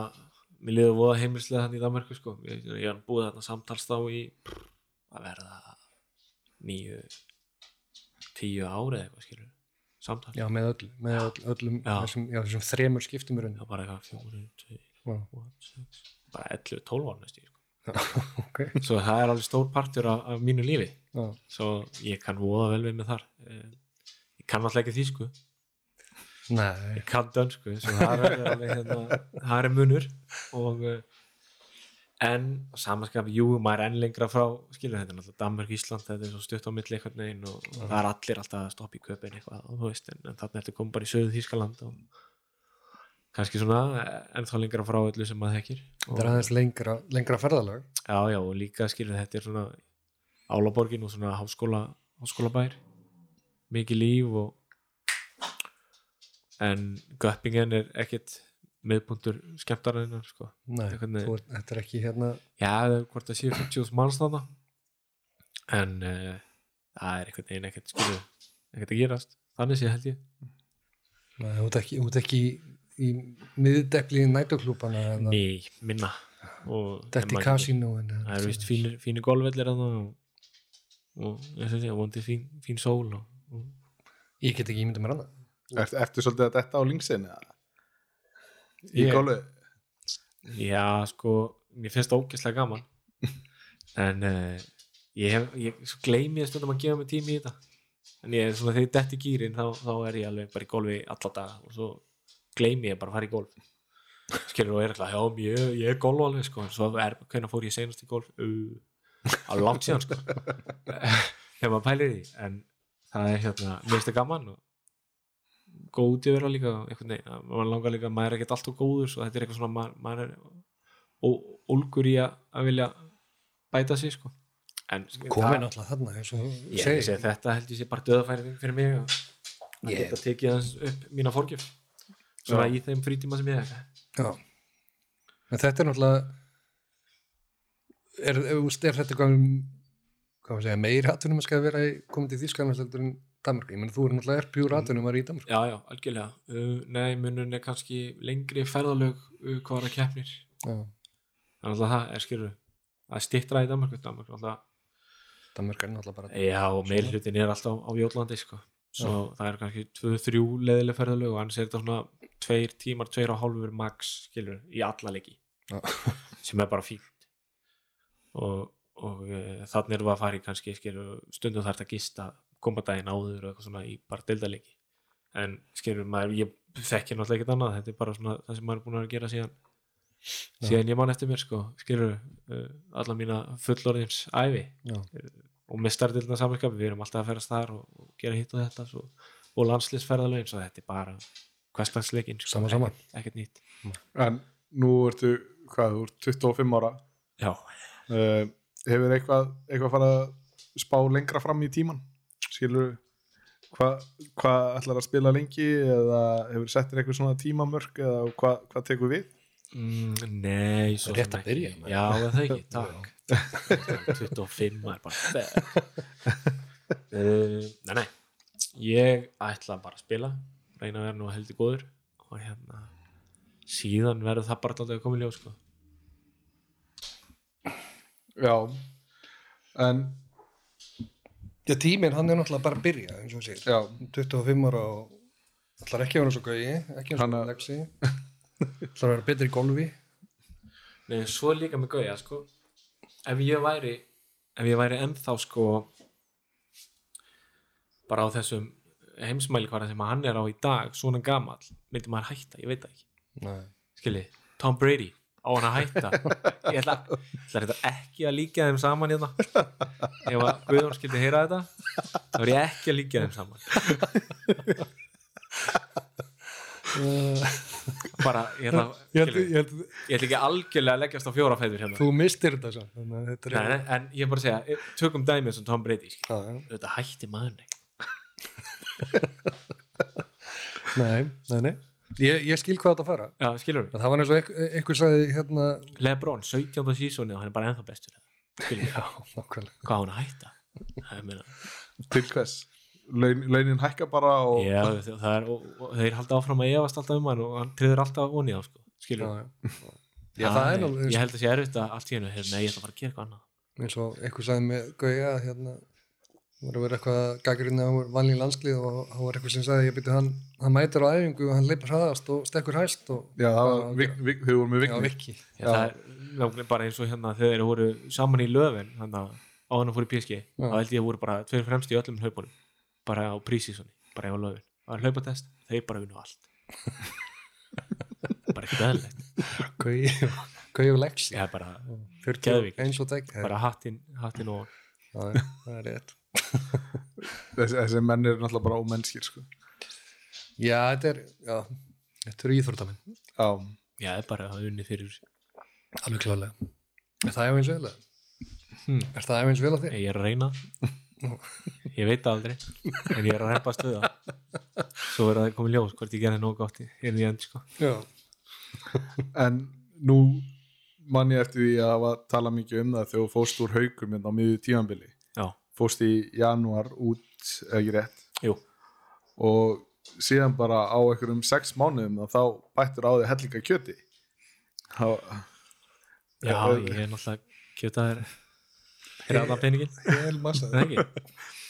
Mér liður voða heimilslega þannig í Danmarku sko. ég, ég er búið þarna samtals þá í að verða nýju tíu ári eða eitthvað skilur samtals, já, með, öll, með öll, öllum Já. þessum, já, þessum þremur skiptum í rauninu bara eitthvað fjóri, tvei, bara 11, 12 ára næstu sko. ok, svo það er alveg stór partur af, af mínu lífi. Já, svo ég kann voða vel við með þar. Eh, ég kann alltaf ekki þýsku. Ég kann dönsku það er alveg hérna, það er munur. Og uh, en samanskap, jú, maður er enn lengra frá skilur þetta, náttúrulega Danmark, Ísland þetta er svo stutt á milli einhvern veginn og það er allir alltaf að stoppa í köpinn eitthvað og þú veist, en, en þarna ertu komið bara í söðu Þýskaland og kannski svona eh, ennþá lengra frá öllu sem maður þekkir. Þetta er aðeins lengra, lengra ferðalag. Já, já, og líka skilur þetta er svona álaborgin og svona háskóla háskólabær. Mikið líf og en Göppingen er ekkit miðpuntur skemmtarinnar sko. nei, veginn. þú, þetta er ekki hérna já, það er hvort það séu 50.000 manns þarna. En uh, það er einhvern veginn ekkert skilur ekkert að gerast, þannig sé held ég. Nei, þú ert ekki, ekki í, nætuklúpana eða? Ný, minna. Og þetta maður- kasínóin það er vist fínir, fínir golfvellir þarna og, og eins og sé, vondi fín, fín sól og, og ég get ekki ímyndið mér annað. Er, ertu svolítið að detta á linksin eða? Í gólu Já, sko, mér finnst það ógeðslega gaman. En uh, ég hef, ég gleymi stundum að gefa mig tími í þetta. En ég er svona þegar detti í gýrin þá, þá er ég alveg bara í golfi alla daga og svo gleymi ég bara að fara í golf. Skilur og er eitthvað, já, ég, ég er golf alveg sko, en svo er, hvernig fór ég senast í golf? Uh, á langt síðan sko. Þegar maður pælir því. En það er hérna, mér finnst það gaman og í vera líka og maður langar líka maður er ekkert alltaf góður svo þetta er eitthvað svona maður, maður er ólgur í að, vilja bæta sig sko. En það- náttúrulega þarna og ég, segi þetta held ég sé bara döðafæri fyrir mig að að Ég- geta tekið aðeins upp mína fórgjöf svona í þeim frítíma sem ég hef. Já. En þetta er náttúrulega er, er, er þetta hvað, hvað maður segja, meiri atvinnum að vera komið til Þýskarnas heldur en Danmark ég menn þú er náttúrulega er pjúr atvinnum að í Danmark já já, algjörlega. Uh, nei, munun er kannski lengri ferðalög uh, hvaðra keppnir. Já. þannig að það er skilur að stittra í Danmark Danmark er alltaf Danmark er náttúrulega bara Já, og meilhlutin er alltaf á Jótlandi sko. svo það er kannski 2-3 leðileg ferðalög og annars er þetta svona 2 tímar, 2 og hálfur max skilur, í alla leiki. Já. sem er bara fínt. Og, og e, þannig erum við að fara í kannski skilur, stundum þarf þetta að gista koma daginn áður eitthvað svona í bara deildaleiki en skilur maður ég þekki náttúrulega ekkert annað, þetta er bara svona það sem maður er búin að gera síðan. Síðan ég man eftir mér sko, skilur uh, alla mína fullorðins ævi. Já. og mistardildina samanskap við erum alltaf að ferast þar og, og gera hitt og þetta svo, og landslisferðalögin svo þetta er bara hverstagsleikin sko, Sama, sama. ekkert, ekkert nýtt. En nú ertu, hvað, þú ert 25 ára. Já, uh, hefur eitthvað, eitthvað farið að spá lengra fram í tíman skilur hvað hva ætlar að spila lengi eða hefur settir eitthvað svona tímamörk eða hvað hva tekur við? Mm, nei svo Rétt sem að byrja, maður. já, er það ekki, takk. 25 er bara uh, nei, nei. Ég ætla bara að spila reyna að vera nú heldur góður og hérna síðan verður það bara alltaf að koma í ljós sko. já en Já, tíminn hann er náttúrulega bara að byrja eins og segir, já, 25 ára og ætlar ekki að vera svo gauði ekki eins og að- Lexi. Ætlar að vera betri í golfi. Nei, svo líka með Gauja sko. ef ég væri ef ég væri ennþá sko bara á þessum heimsmælikvara sem hann er á í dag svona gamall, myndi maður hætta ég veit það ekki, Nei. skilji Tom Brady, á hann að hætta. Ég ætla, ætla þetta ekki að líka þeim saman hérna? Ef að Guðjón skildi heyra þetta þá er ég ekki að líka þeim saman. Bara, ég ætla, ég, skilji, ég held, ég ætla ekki algjörlega að leggjast á fjóra fæður hérna. Þú mistir þetta er Nei, nei, en ég er bara að segja, eh, tökum dæmið sem Tom Brady þetta hætti maður nei, nei, nei ég, ég skil hvað þetta fara. Já, skilur við, það var eins og einhver, einhver sagði hérna Lebron 17. sísóni og hann er bara ennþá bestur. Skilur við, já, nákvæmlega. Hvað á hann að hætta? Það meina, til hvers? Laun, launin hækka bara og já, það það er, og, og þeir halda áfram að efast alltaf um hann og hann triður alltaf onni á sko, skilur já, við já. já, það er alveg ég held að sé erfitt að allt í hennu nei, ég ætla að fara að gera eitthvað annað. Eins og einhver sagði með Gauja hérna var að vera eitthvað gaggrinn á vanlín landslið og hann var eitthvað sem sagði ég byrju hann, hann mætir á æfingu og hann leipur hraðast og stekkur hæst og já, það var, þau voru með já, vikni það er bara eins og hérna þegar þeir voru saman í löfin á hann að fóru í PSG þá held ég að voru bara tveir fremst í öllum hlaupunum bara á prísísoni, bara á löfin það er hlaupatest, þeir bara unnu allt. Bara ekki beðlegt Gauja Gauja og Lexi. Já, bara, 40 Geðvik. eins og tek bara hattin, hattin og það er rétt þessi, þessi menn eru náttúrulega bara ómennskir sko. já, þetta er já, þetta eru íþórtamenn já, já, það er bara að unni fyrir alveg klálega er það efins vel? Hmm. er það efins vel á þér? ég er að reyna ég veit það aldrei en ég er að reypa stöða svo er það komið ljós hvort ég gerði nóg gátt í inn í end sko. já, en nú man ég eftir því að tala mikið um það þegar þú fóst úr haugum hérna á miðju tímanbili já, fóst í janúar út ekki rétt? Jú, og síðan bara á einhverjum sex mánuðum þá bættur á því hellinga kjöti þá, já, ég er náttúrulega kjötaður allan peningin?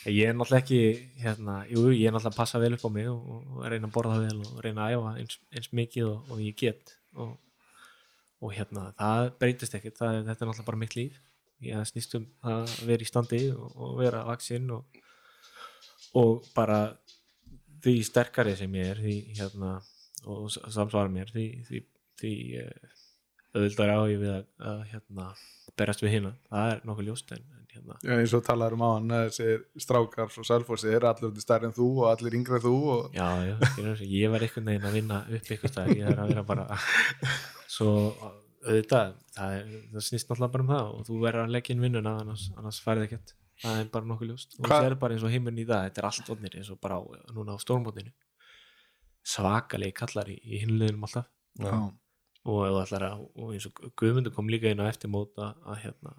Ég er náttúrulega ekki hérna, jú, ég er náttúrulega að passa vel upp á mig og, og reyna að borða vel og reyna að æfa eins, eins mikið og, og ég get. Og, og hérna, það breytist ekkert það, þetta er náttúrulega bara mitt líf. Ég snýst um að vera í standi og, og vera vaksinn og, og bara því sterkari sem ég er því hérna, og samsvara mér því, því, því, eh, auðvitað á ég við að, að hérna, berast við hérna það er nokkuð ljóst en, en hérna. Já, eins og talaður um á hann þessir strákar frá Selfossi eru allir stærri en þú og allir yngri en þú og já, já, ég var einhvern veginn að vinna upp ykkur stað, ég er að vera bara svo auðvitað það, er, það snýst náttúrulega bara um það og þú verður að leggja inn vinnuna annars, annars færið ekkert. Það er bara nokkuð ljóst. Og það er bara eins og heimurinn í það, þetta er allt odnir eins og bara á, núna á stórmótinu. Svakalegi kallar í, í hinliðinum alltaf. Já. og, að, og eins og Guðmundur kom líka inn á eftirmót að, að hérna,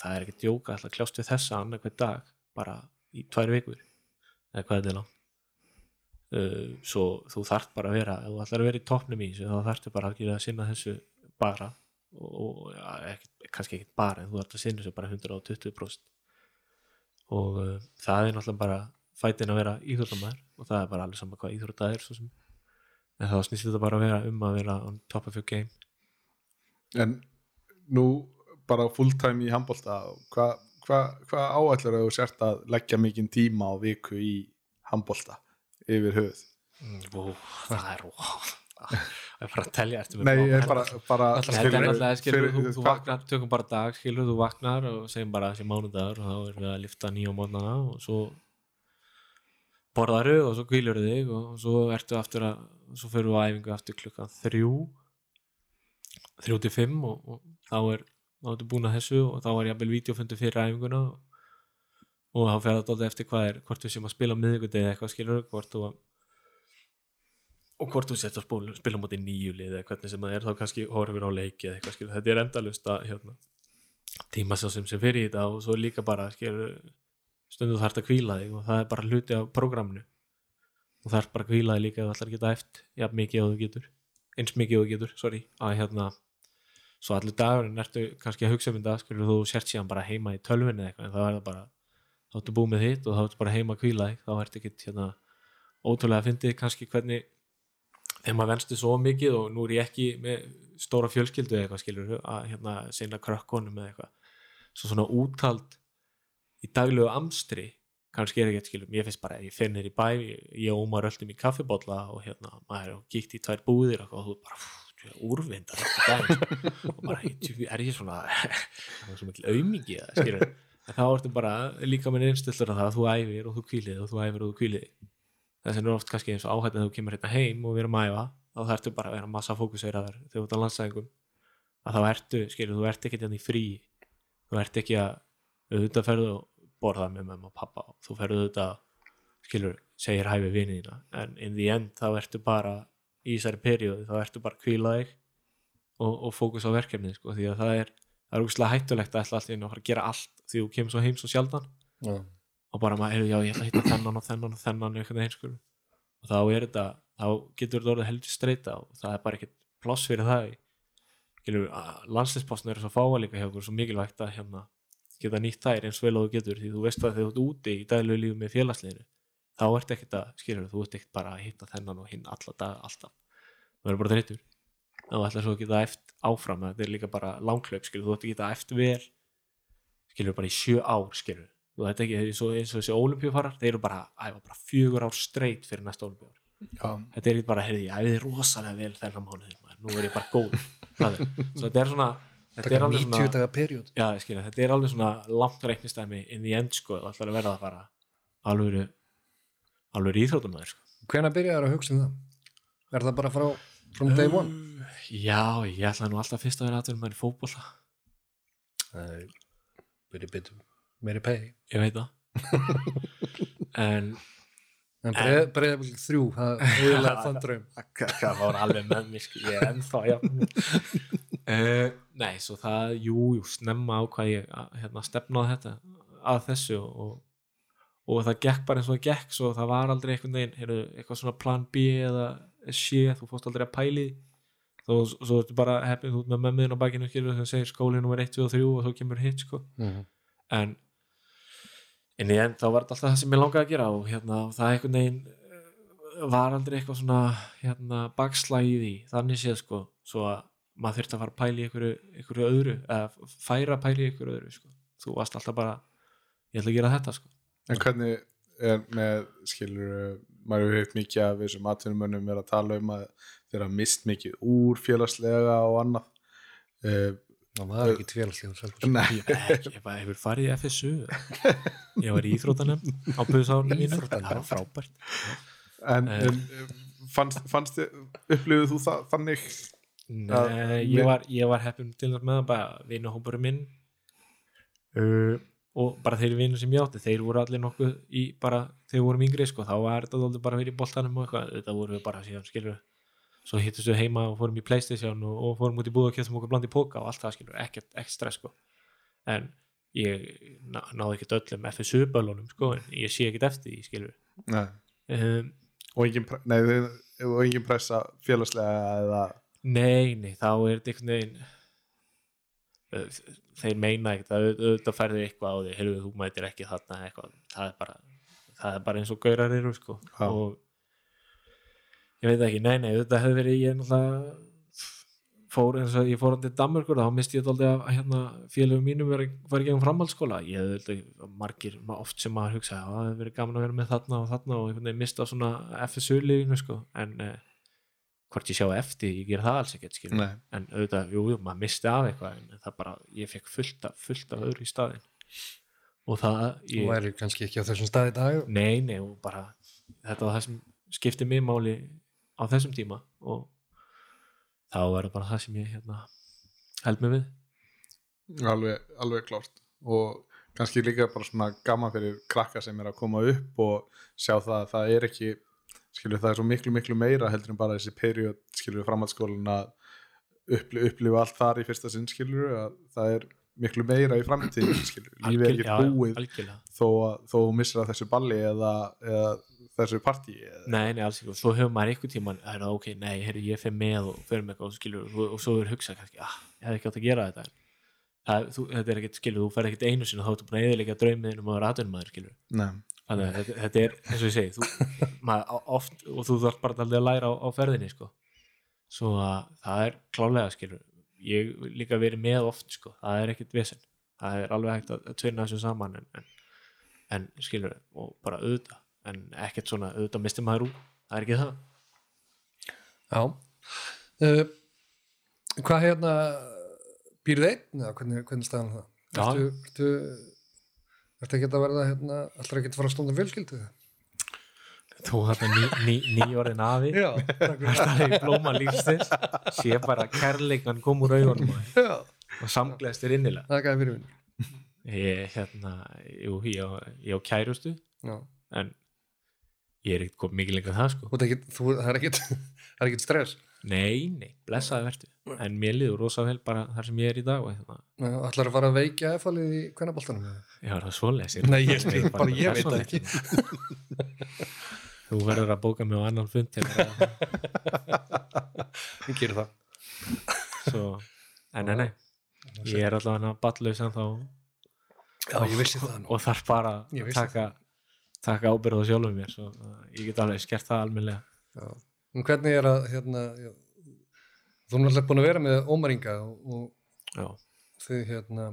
það er ekkert djóka að kljást við þessa annað hver dag bara í tvær vikur. Eða hvað þetta er langt uh, svo þú þarft bara að vera ef þú ætlar að vera í toppnum í þessu þá þarftu bara að gera að sinna þessu bara. Og, ja, ekki, kannski ekkert bara en þú þarft að sinna þessu bara 120% og uh, það er náttúrulega bara fætin að vera íþróttamæður og það er bara alveg saman hvað íþrótta er en þá snýst þetta bara að vera um að vera on top of your game. En nú bara full time í handbólta hvað hva, hva áætlar þú sért að leggja mikinn tíma á viku í handbólta yfir höfuð. Ó, það er ó, það er bara að telja Nei, ég er bara, bara er náttúrulega, skilur, fyrir- þú, þú vaknar, tökum bara dag, skilur, þú vaknar og segjum bara þessi mánudagur og þá erum við að lifta nýja mótnana og svo borðaru og svo kvílur þig og svo ertu aftur að, svo fyrir við á æfingu aftur klukkan þrjú. Þrjú til fimm og, og þá er þá ertu búin að þessu og þá er jafnvel vídeofundu fyrir æfinguna. og, og þá fer það dálítið eftir hvað er hvort við séum að spila á miðvikudegi eða eitthvað skilur hvort þú að og hvort þú setja að spila mútið nýju lið eða hvernig sem það er þá kannski horfir á leiki eða eitthvað skilur, þetta er endalust að hérna, tíma svo sem sem fyrir í þetta og svo líka bara skilur, stundu þarf að kvíla þig og það er bara hluti af prógramnu og þarf bara að kvíla þig líka ef þú ætlar að geta eftir jafn mikið og þú getur eins mikið og þú getur, sorry að hérna, svo allir dagurinn ertu kannski að hugsa um þetta, skilur þú sért síðan bara heima í tölvinni eða eitthvað en það þá ertu búið með þitt og þá ertu bara heima að kvíla þig, þá ertu ekkit hérna, ótrúlega að fyndið. Kannski hvernig þegar maður venstu svo mikið og nú er ég ekki með stóra fjölskyldu eða eitthvað skilur að hérna sinna krökkunum eða eitthvað. Svo svona úttald í daglegu amstri kannski er ekki skilur, ég finnst bara að ég fer nýr í bæ ég og Ómar öllum í kaffibólla og hérna maður er gíkt í tvær búðir og þú bara úrvindar og bara er ég svona það skilur þá ertu bara líka með einstillur að það að þú æfir og þú kvílið og þú æfir og þú kvílið þess vegna er oft kannski eins og áhætt að þú kemur hérna heim og við erum að æfa þá þarftu bara að vera massa fókusveiraður þegar þú ert á landsæðingum. Að þá ertu, skilur, þú ert ekki hérna í frí. Þú ert ekki að auðvitað ferðu og borða með mamma og pappa og þú ferðu auðvitað skilur, segir hæfi vinið þína. En in the end þá ertu bara í þessari perióði, þá ertu bara að kvíla þig og, og fókus á verkefnið sko, því að það er, það er úrslega hættulegt að ætla alltaf inn og að gera allt því þú kemur svo heim svo sjaldan. Já. og bara maður, heyrðu, já, ég ætla að hitta þennan og þennan og þennan veginn, sko. Og þá er þetta, þá getur þetta orðið heldur streyta og það er bara ekkert pláss fyrir það. Skilur, landsliðspostn er svo fáa líka hjá okkur, svo mikilvægt að hérna geta nýtt þær eins vel og þú getur. Því þú veist að þegar þú ert úti í daglegu lífi með félagsliðinu þá ert ekkert að, skilur, þú ert ekkert bara að hitta þennan og hinn alla dag, alltaf. Þú verður bara þreytur þá ætlar svo að geta eft áfram, þetta er líka bara langklaup, skilur, þú ert að geta eft vel skilur, bara í sjö ár, skilur þú veit ekki, eins og, eins og þessi olimpíufarar þeir eru bara, æfa bara fjögur ár straight fyrir næsta olimpíuar Já, þetta er ekki bara, heyrði, ég æfiði rosalega vel þennan mánuðin, nú er ég bara góð er, svo þetta er svona þetta er alveg 90 svona, já, ég skilja, þetta er alveg svona langt reiknistæmi in the end, sko, það ætlar að verða það bara alveg alveg íþrótumæður, sko. Hvenær byrjaði að hugsa um það? Er það bara frá from day one? Já, ég ætla nú alltaf fyrst að vera aðverjum með byrja betur meiri pay. Ég veit það. En en breið- breiðablík þrjú það er eiginlega þann draum. það var alveg með mér sko, ég er ennþá já. uh, nei, svo það jú, jú, snemma á hvað ég hérna, stefnaði þetta að þessu og, og það gekk bara eins og það gekk svo það var aldrei einhvern veginn heyrðu, eitthvað svona plan B eða C þú fórst aldrei að pæli svo ertu bara heppið þú ert með mömmuðin á bakinu skilur þegar segir skólinn nummer 1, 2 og 3 og þá kemur hitt sko en en í end þá var þetta alltaf það sem ég langaði að gera og hérna og það einhvern veginn eh, var aldrei eitthvað svona hérna bakslægi í því þannig séð sko svo að maður þurfti að fara að pæla í einhverju, einhverju öðru eða færa að pæla í einhverju öðru sko. þú varst alltaf bara ég ætla að gera þetta sko. en hvernig er með, skilur maður hefur heilt mikið af þessum atvinnumönnum er að tala um að þeirra mist mikið úr félagslega og annað. Uh, það var ekki tvélagslega Selfoss nei, ég, hefur farið í FSU ég var í íþróttanem á buðsárunum mínu það var frábært. En, Eh. en fannst, fannst þið, upplifðu þú það þannig? Nei, ég var, ég var heppin til þess með það bara vinahópurinn minn. Uh, og bara þeir vinur sem ég átti þeir voru allir nokkuð í bara þegar við vorum yngri sko, þá var þetta dálítið bara vera í boltanum og eitthvað, þetta voru við bara síðan skilur svo hittust við heima og fórum í Playstation og, og fórum út í búð og kjöftum okkur bland í póka og allt það skilur, ekkert, ekkert stress sko. En ég ná, náði ekkert öllum FSU-bölunum sko, en ég sé ekkert eftir því skilur um, og engin, pre- pressa félagslega eða Nei, nei, þá er þetta einhvern veginn þeir meina ekkert að auðvitað ferði eitthvað á því heyrðu þú mætir ekki þarna eitthvað það er bara, það er bara eins og gaurar eru sko. Og ég veit ekki, nei, nei, auðvitað hefði verið ég náttúrulega fór eins og ég fór hann til Danmörkur þá misti ég þetta að hérna, félögum mínum var, í gegnum framhaldsskóla. Ég hefði auðvitað margir, ma- oft sem maður hugsa að það hefði verið gaman að vera með þarna og þarna og einhvern veginn mista svona FSU-liðinu sko. En eh, hvort ég sjá eftir, ég ger það alls ekkert en auðvitað, jú, jú, maður misti af eitthvað en það bara, ég fekk fullt af, fullt af öðru í staðin og það, þú ég, væri kannski ekki á þessum stað í dag. Nei, nei og bara, þetta var það sem skipti mig máli á þessum tíma og þá er það bara það sem ég hérna held mig við. Alveg, alveg klárt. Og kannski líka bara svona gaman fyrir krakka sem er að koma upp og sjá það að það er ekki skilur það er svo miklu miklu meira heldur en bara þessi period skilur framhaldsskólin að uppli, upplifa allt þar í fyrsta sinn skilur að það er miklu meira í framtíð skilur, lífið er ekki búið algjörlega, þó að að þú missir að þessu balli eða, eða þessu partí eða, nei, nei, alls ekki. Og svo hefur maður einhvern tíman, er það ok, nei, herri, ég fer með og fer með eitthvað og skilur og, og svo er hugsað kannski, ah, ég hefði ekki átt að gera þetta. Það, þú, þetta er ekkert, skilur, þú fer ekkert einu sinni þá ertu búin að eðilega draumið um að vera atvinnumæður, skilur nei, þannig að þetta, er eins og ég segi þú, maður, oft, og þú þarf bara að læra á, á ferðinni sko. svo að það er klálega skilur, ég líka verið með oft sko, það er ekkit vesen. Það er alveg hægt að, tvinna þessu saman en, en, en skilur og bara auðvitað, en ekkert svona auðvitað misti maður úr, það er ekki það. Já. Uh, hvað hérna býrðu einn eða hvernig, hvernig staðan það? Já. ertu, ertu ertu ekki að verða hérna allra að fara að stóna fjölskyldu? Þú þarna ný, ný, nýjórðin afi. Það er blóma lífsins? Sé bara kærleikan kom úr já, og samgleðst þér innilega. Það er fyrir minn ég, hérna, jú, ég, á, kærustu já, en ég er ekkert komið mikið lengur en það sko. Það er er ekkit stress. Nei, nei, blessaði vertu en mér liður rosa vel bara þar sem ég er í dag og hérna, Já, ætlar að fara að veikja efalið í kvennaboltanum ég var það svoleiðis Nei, ég spyr bara, ég veit það ekki. þú verður að bóka mig á annan fund að ég gerir það. Svo, en nei, nei. Ég er allavega ballaus en þá já, ég vissi það nú. Og þarf bara Ég að taka taka ábyrð á sjálfum mér svo ég get alveg skert það almennilega. Já. en hvernig er að hérna, já, þú er náttúrulega búin að vera með ómaringa og, og þau hérna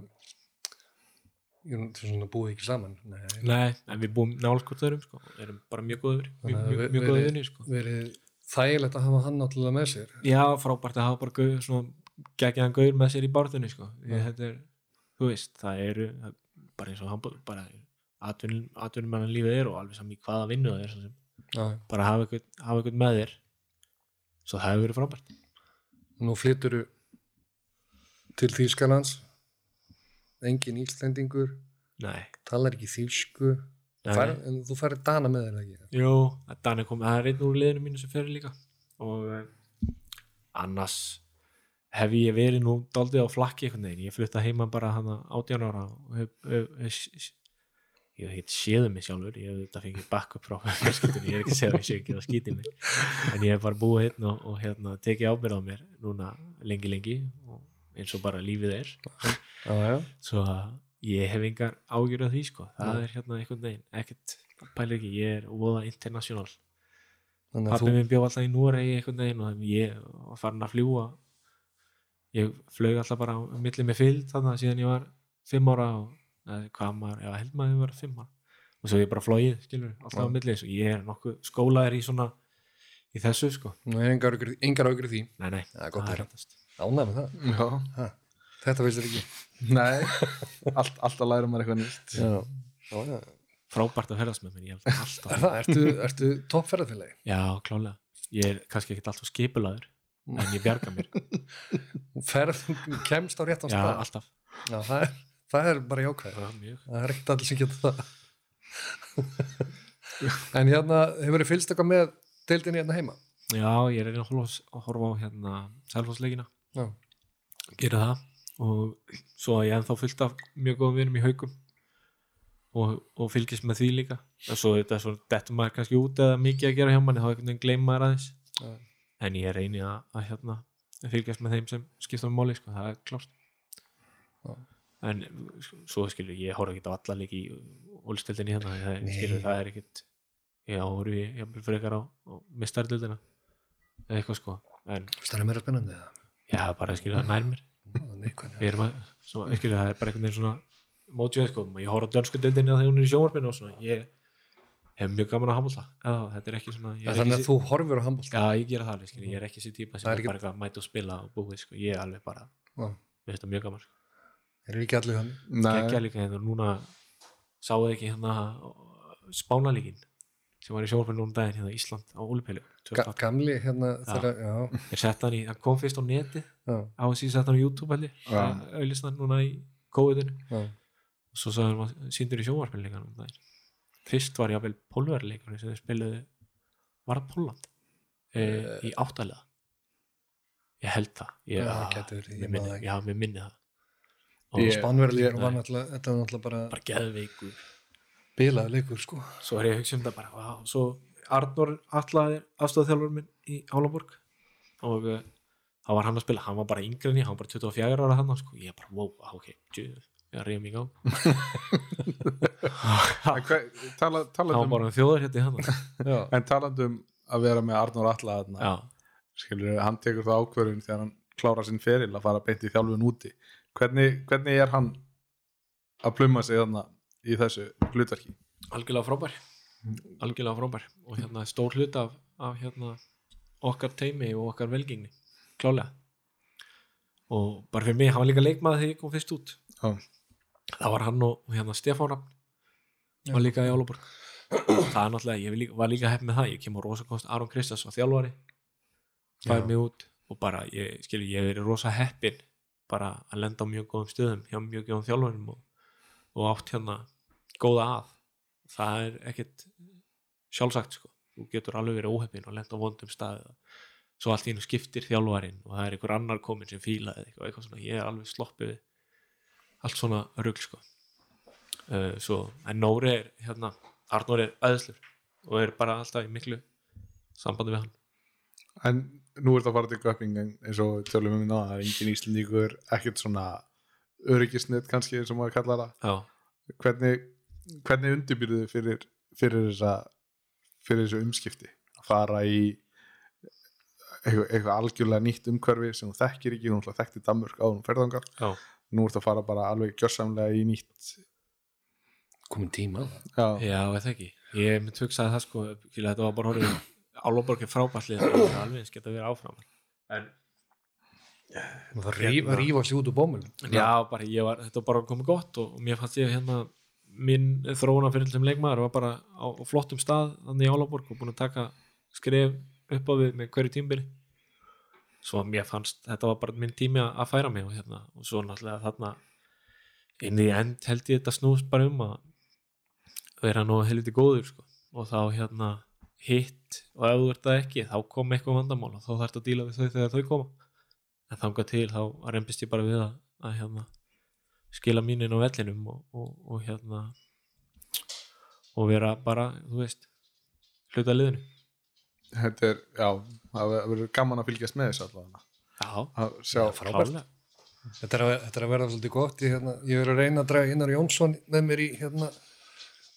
búið ekki saman. Nei, nei, en við búum nálskort öðrum sko, erum bara mjög góður mjög, mjög, góður vinni sko. verið þægilegt að hafa hann náttúrulega með sér. Já, frábært að hafa bara gauð, svona geggjaðan gauður með sér í bárðunni sko. er, þú veist, það eru er bara eins og handbóð bara atvinnum, atvinnum mann lífið er og alveg saman í hvaða vinnu það er bara hafa eitthvað, hafa eitthvað með þér. Svo það hefur verið frábært nú flyttur til Þýskalands. Engin Íslendingur. Nei, talar ekki þýsku. Nei. en þú færir dana með þér ekki? Jú, Dan er komið, það er einn úr liðinu mínu sem fyrir líka. Og eh, annars hef ég verið nú daldið á flakki einhvern veginn, ég flutta heima bara hana 18 ára og hef, hef, hef ég hef ekki séð mig sjálfur ég hef þetta fengið backup frá fjölskyldunni ég er ekki að segja að ég sé ekki að skýti mig. En ég hef bara búið hérna og, og hérna, tekið ábyrð á mér núna lengi lengi eins og bara lífið er. Já, já. svo að ég hef engar ágjur af því sko, það Nei. er hérna einhvern veginn ekkert, pælir ekki, ég er voða international, að pappi þú minn bjó alltaf í Núrei einhvern veginn og ég var farin að fljúa ég flög alltaf bara á milli með fylgd þannig að síðan ég var fimm ára og hvað maður, já held maður að ég var fimm ára og svo ég bara flóið, skilur, alltaf á Já. milli og ég er nokkuð skólaður í svona í þessu sko, nú er engar ágjur því. Nei nei það er gott að það réttast. Ánæg með það? Já, ha. þetta veist þér ekki. Nei. Allt, Alltaf læra maður eitthvað nýtt. Já, já, já. frábært að ferðast með mér, ég held alltaf Er það, ertu, ertu toppferðarfélagi já, klálega, ég er kannski ekkert alltaf skipulaður en ég bjarga mér. Ferð, kemst á réttan já, stað. alltaf, já, það, er, það er bara jákvæð það er ekkert allir sem getur það. En hérna hefur þið fylgst eitthvað með deildinni hérna heima? Já, ég er að reyna að horfa, á hérna selfhásleikina, já, gera það. Og svo að ég ennþá fyllt af mjög góðum vinum í haugum og, og fylgist með því líka. Og svo þetta er svo dettum maður kannski út eða mikið að gera hjá manni, þá einhvern veginn gleym maður aðeins. Já. en ég reyni að, að hérna fylgjast með þeim sem skipta um máli sko, það er klárt. Já. En svo skilur ég horf ekki á alla leiki í ólstildinni hérna það, skilur það er ekkit ég horf ég jafnvel frekar á, á mistardildina eða eitthvað sko. Það er meira spennandi það já, bara skilur það nær mér. Neikvæð við erum að, svo, skilur það er bara einhvern veginn svona mótjöð sko, ég horf á dönsku dildinni þegar hún er í sjónvarpinu og svona ég hef mjög gaman að handbólta eða þetta er ekki svona ég er þannig að þú horfir á handbólt já, ég gera það alveg, skilur, ég er ekki sér típa sem Það bara eitthvað að spila og búið sko, ég er alveg bara, Já. við þetta mjög gaman sko. Er ekki allir þannig geggja Nei, líka hérna núna sáðu ekki hérna spánalíkin sem var í sjónvarpinu núna um daginn hérna Ísland á Úlupeilu Ga gamli hérna þegar, ég hann í, hann kom fyrst á neti já, á að síðan sett hann á YouTube ég. Hann núna í COVID-inu. Já, og svo sagði hann að síndur í sjónvarpinu líka núna daginn. Fyrst var ég að vel pólverleikunni sem þau spiluðu var það Póland e, í áttalega ég held það. Ég, Já, ah, gæti verið, ég minni, ekki. mér minni það Nei. var náttúrulega þetta var náttúrulega bara bara geðveikur. Bilaði leikur sko. Svo er ég að hugsa um það bara wow. svo Arnór Allaðir aðstofþjálfur minn í Álaborg. Og uh, þá var hann að spila. Hann var bara ég, hann var bara 24 ára hann sko. ég bara, wow, ok, djú, ég reyðum í gang. En hver- tala, hann talandi var um, bara um þjóðar hérna í hann já, en talandi um að vera með Arnór Alla þarna, já, skilur, hann tekur það ákvörðun þegar hann klára sinn feril að fara beint í þjálfun úti hvernig, hvernig er hann að pluma sig þarna í þessu hlutverki? Algjörlega frábær. Algjörlega frábær. Og hérna stór hlut af, af hérna okkar teimi og okkar velgengni. Klálega og bara fyrir mig, hann var líka leikmaður þegar ég kom fyrst út. Já. það var hann og, og hérna Stefán Rafn var líka í Álaborg. Það er náttúrulega, ég var líka, var líka hepp með það. Ég kemur rosa kost, Aron Kristjáns var þjálfari. Fær Já. mig út og bara, ég skilur, ég verið rosa heppin bara að lenda á mjög góðum stöðum hjá mjög góðum þjálfarum og, og átt hérna góða að. Það er ekkert sjálfsagt sko, þú getur alveg verið óheppin og lenda á vondum stað svo allt í hennu skiptir þjálfarinn og það er einhver annar komin sem fílaði eitthvað, eitthvað svona, ég er alveg sloppið allt svona rugl sko. Uh, svo, en Nóri er hérna, Arnór er aðeinslur og er bara alltaf í miklu sambandi við hann en nú er þetta að fara til göpping eins og við tölum um minna það er engin íslendíkur ekkert svona öryggisnett kannski eins og maður kallar það. Já, hvernig, hvernig undirbyrðu fyrir, fyrir þessa fyrir þessu umskipti? Að fara í eitthvað, eitthvað algjörlega nýtt umhverfi sem þú þekkir ekki, þú þekkti Danmörk á hún ferðangar, já, nú ertu að fara bara alveg gjörsamlega í nýtt komin tíma? Já, já, eða ekki. Ég mynd hugsaði það sko, þetta var bara horfið Álaborg er frábærtlið það er alveg eins geta verið áfram. En það rífa, rífa sig út úr bómul já, bara ég var, þetta var bara komið gott og, og mér fannst ég hérna minn þróuna fyrir sem leikmaður var bara á, á flottum stað þannig í Álaborg og búin að taka skref upp á við með hverju tímbili svo að mér fannst þetta var bara minn tími að að færa mig og, hérna, og svo náttúrulega þarna inn í end held ég þetta snúst bara um að vera nú helviti góður sko. og þá hérna hitt og ef þú ert það ekki þá kom eitthvað vandamál og þá þarf þetta að díla við þau þegar þau koma. En þangað til þá reymbist ég bara við að, að hérna, skila mínin á vellinum og, og, og hérna og vera bara, þú veist hluta liðinu. Þetta er, já það verður gaman að fylgjast með þessu allavega. Já, að sjá, frábært. Þetta er, að, þetta er að verða svolítið gott. Ég, hérna, ég er að reyna að draga Einar Jónsson með mér í hérna,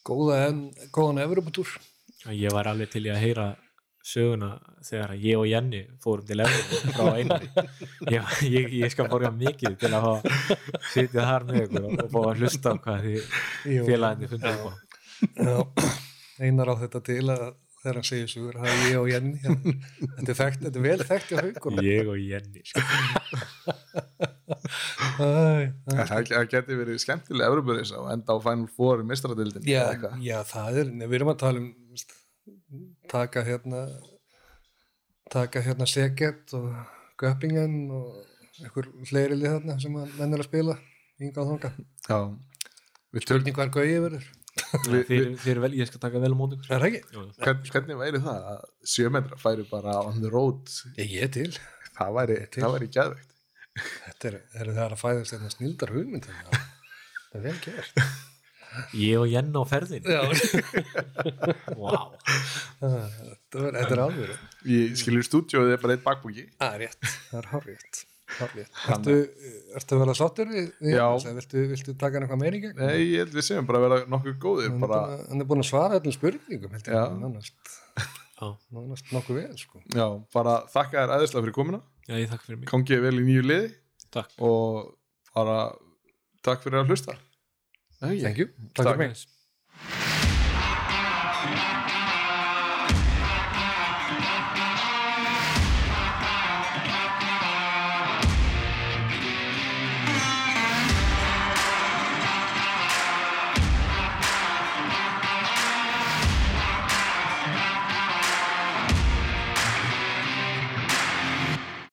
góða en, góðan Evropatúr ég var alveg til í að heyra söguna þegar ég og Jenny fórum til Evrópu frá einari ég, ég, ég skal borga mikið til að sitja þar með ykkur og, fá að hlusta á hvað því félaginni fundið upp á. Já, Einar á þetta til að þegar hann segir sugur, það er ég og Jenny þetta er þekkt, þetta er vel þekkt í haugunum ég og Jenny sko. Æ, það, það geti verið skemmtileg Evropuris og enda á Final Four í mistradildin já, já, það er, við erum að tala um taka hérna taka hérna Seget og Göppingen og einhver fleiri lið þarna sem að menn er að spila ynga og þonga, já. Við töl, spurning hvað gauði verður. Við, þeir, þeir vel, ég skal taka vel á móti ykkur. Er hvern, hvernig væri það að sjömetra færi bara on the road? Ég, ég er til, það væri, Til. það væri gæðveikt þetta er, er það að fæðast þetta snildar hugmynd það er vel gert ég og Jenny á ferðin Já, wow. þetta er, alveg í skilur stúdíóið er bara eitt bakbúki Það er rétt, það er hárrétt. Ertu, ertu að vera sáttur við, við viltu, viltu taka hann eitthvað meiri gegn? nei, ég held við segjum bara að vera nokkuð góðir hann, bara, er að, búin að svara öllum spurningum ég, nánast, nokkuð vel sko. já, bara þakka þér æðislega fyrir komuna. Já, ég þakka fyrir mig. Gangið vel í nýju liði takk. og bara takk fyrir að hlusta Nei, Thank you, Takk.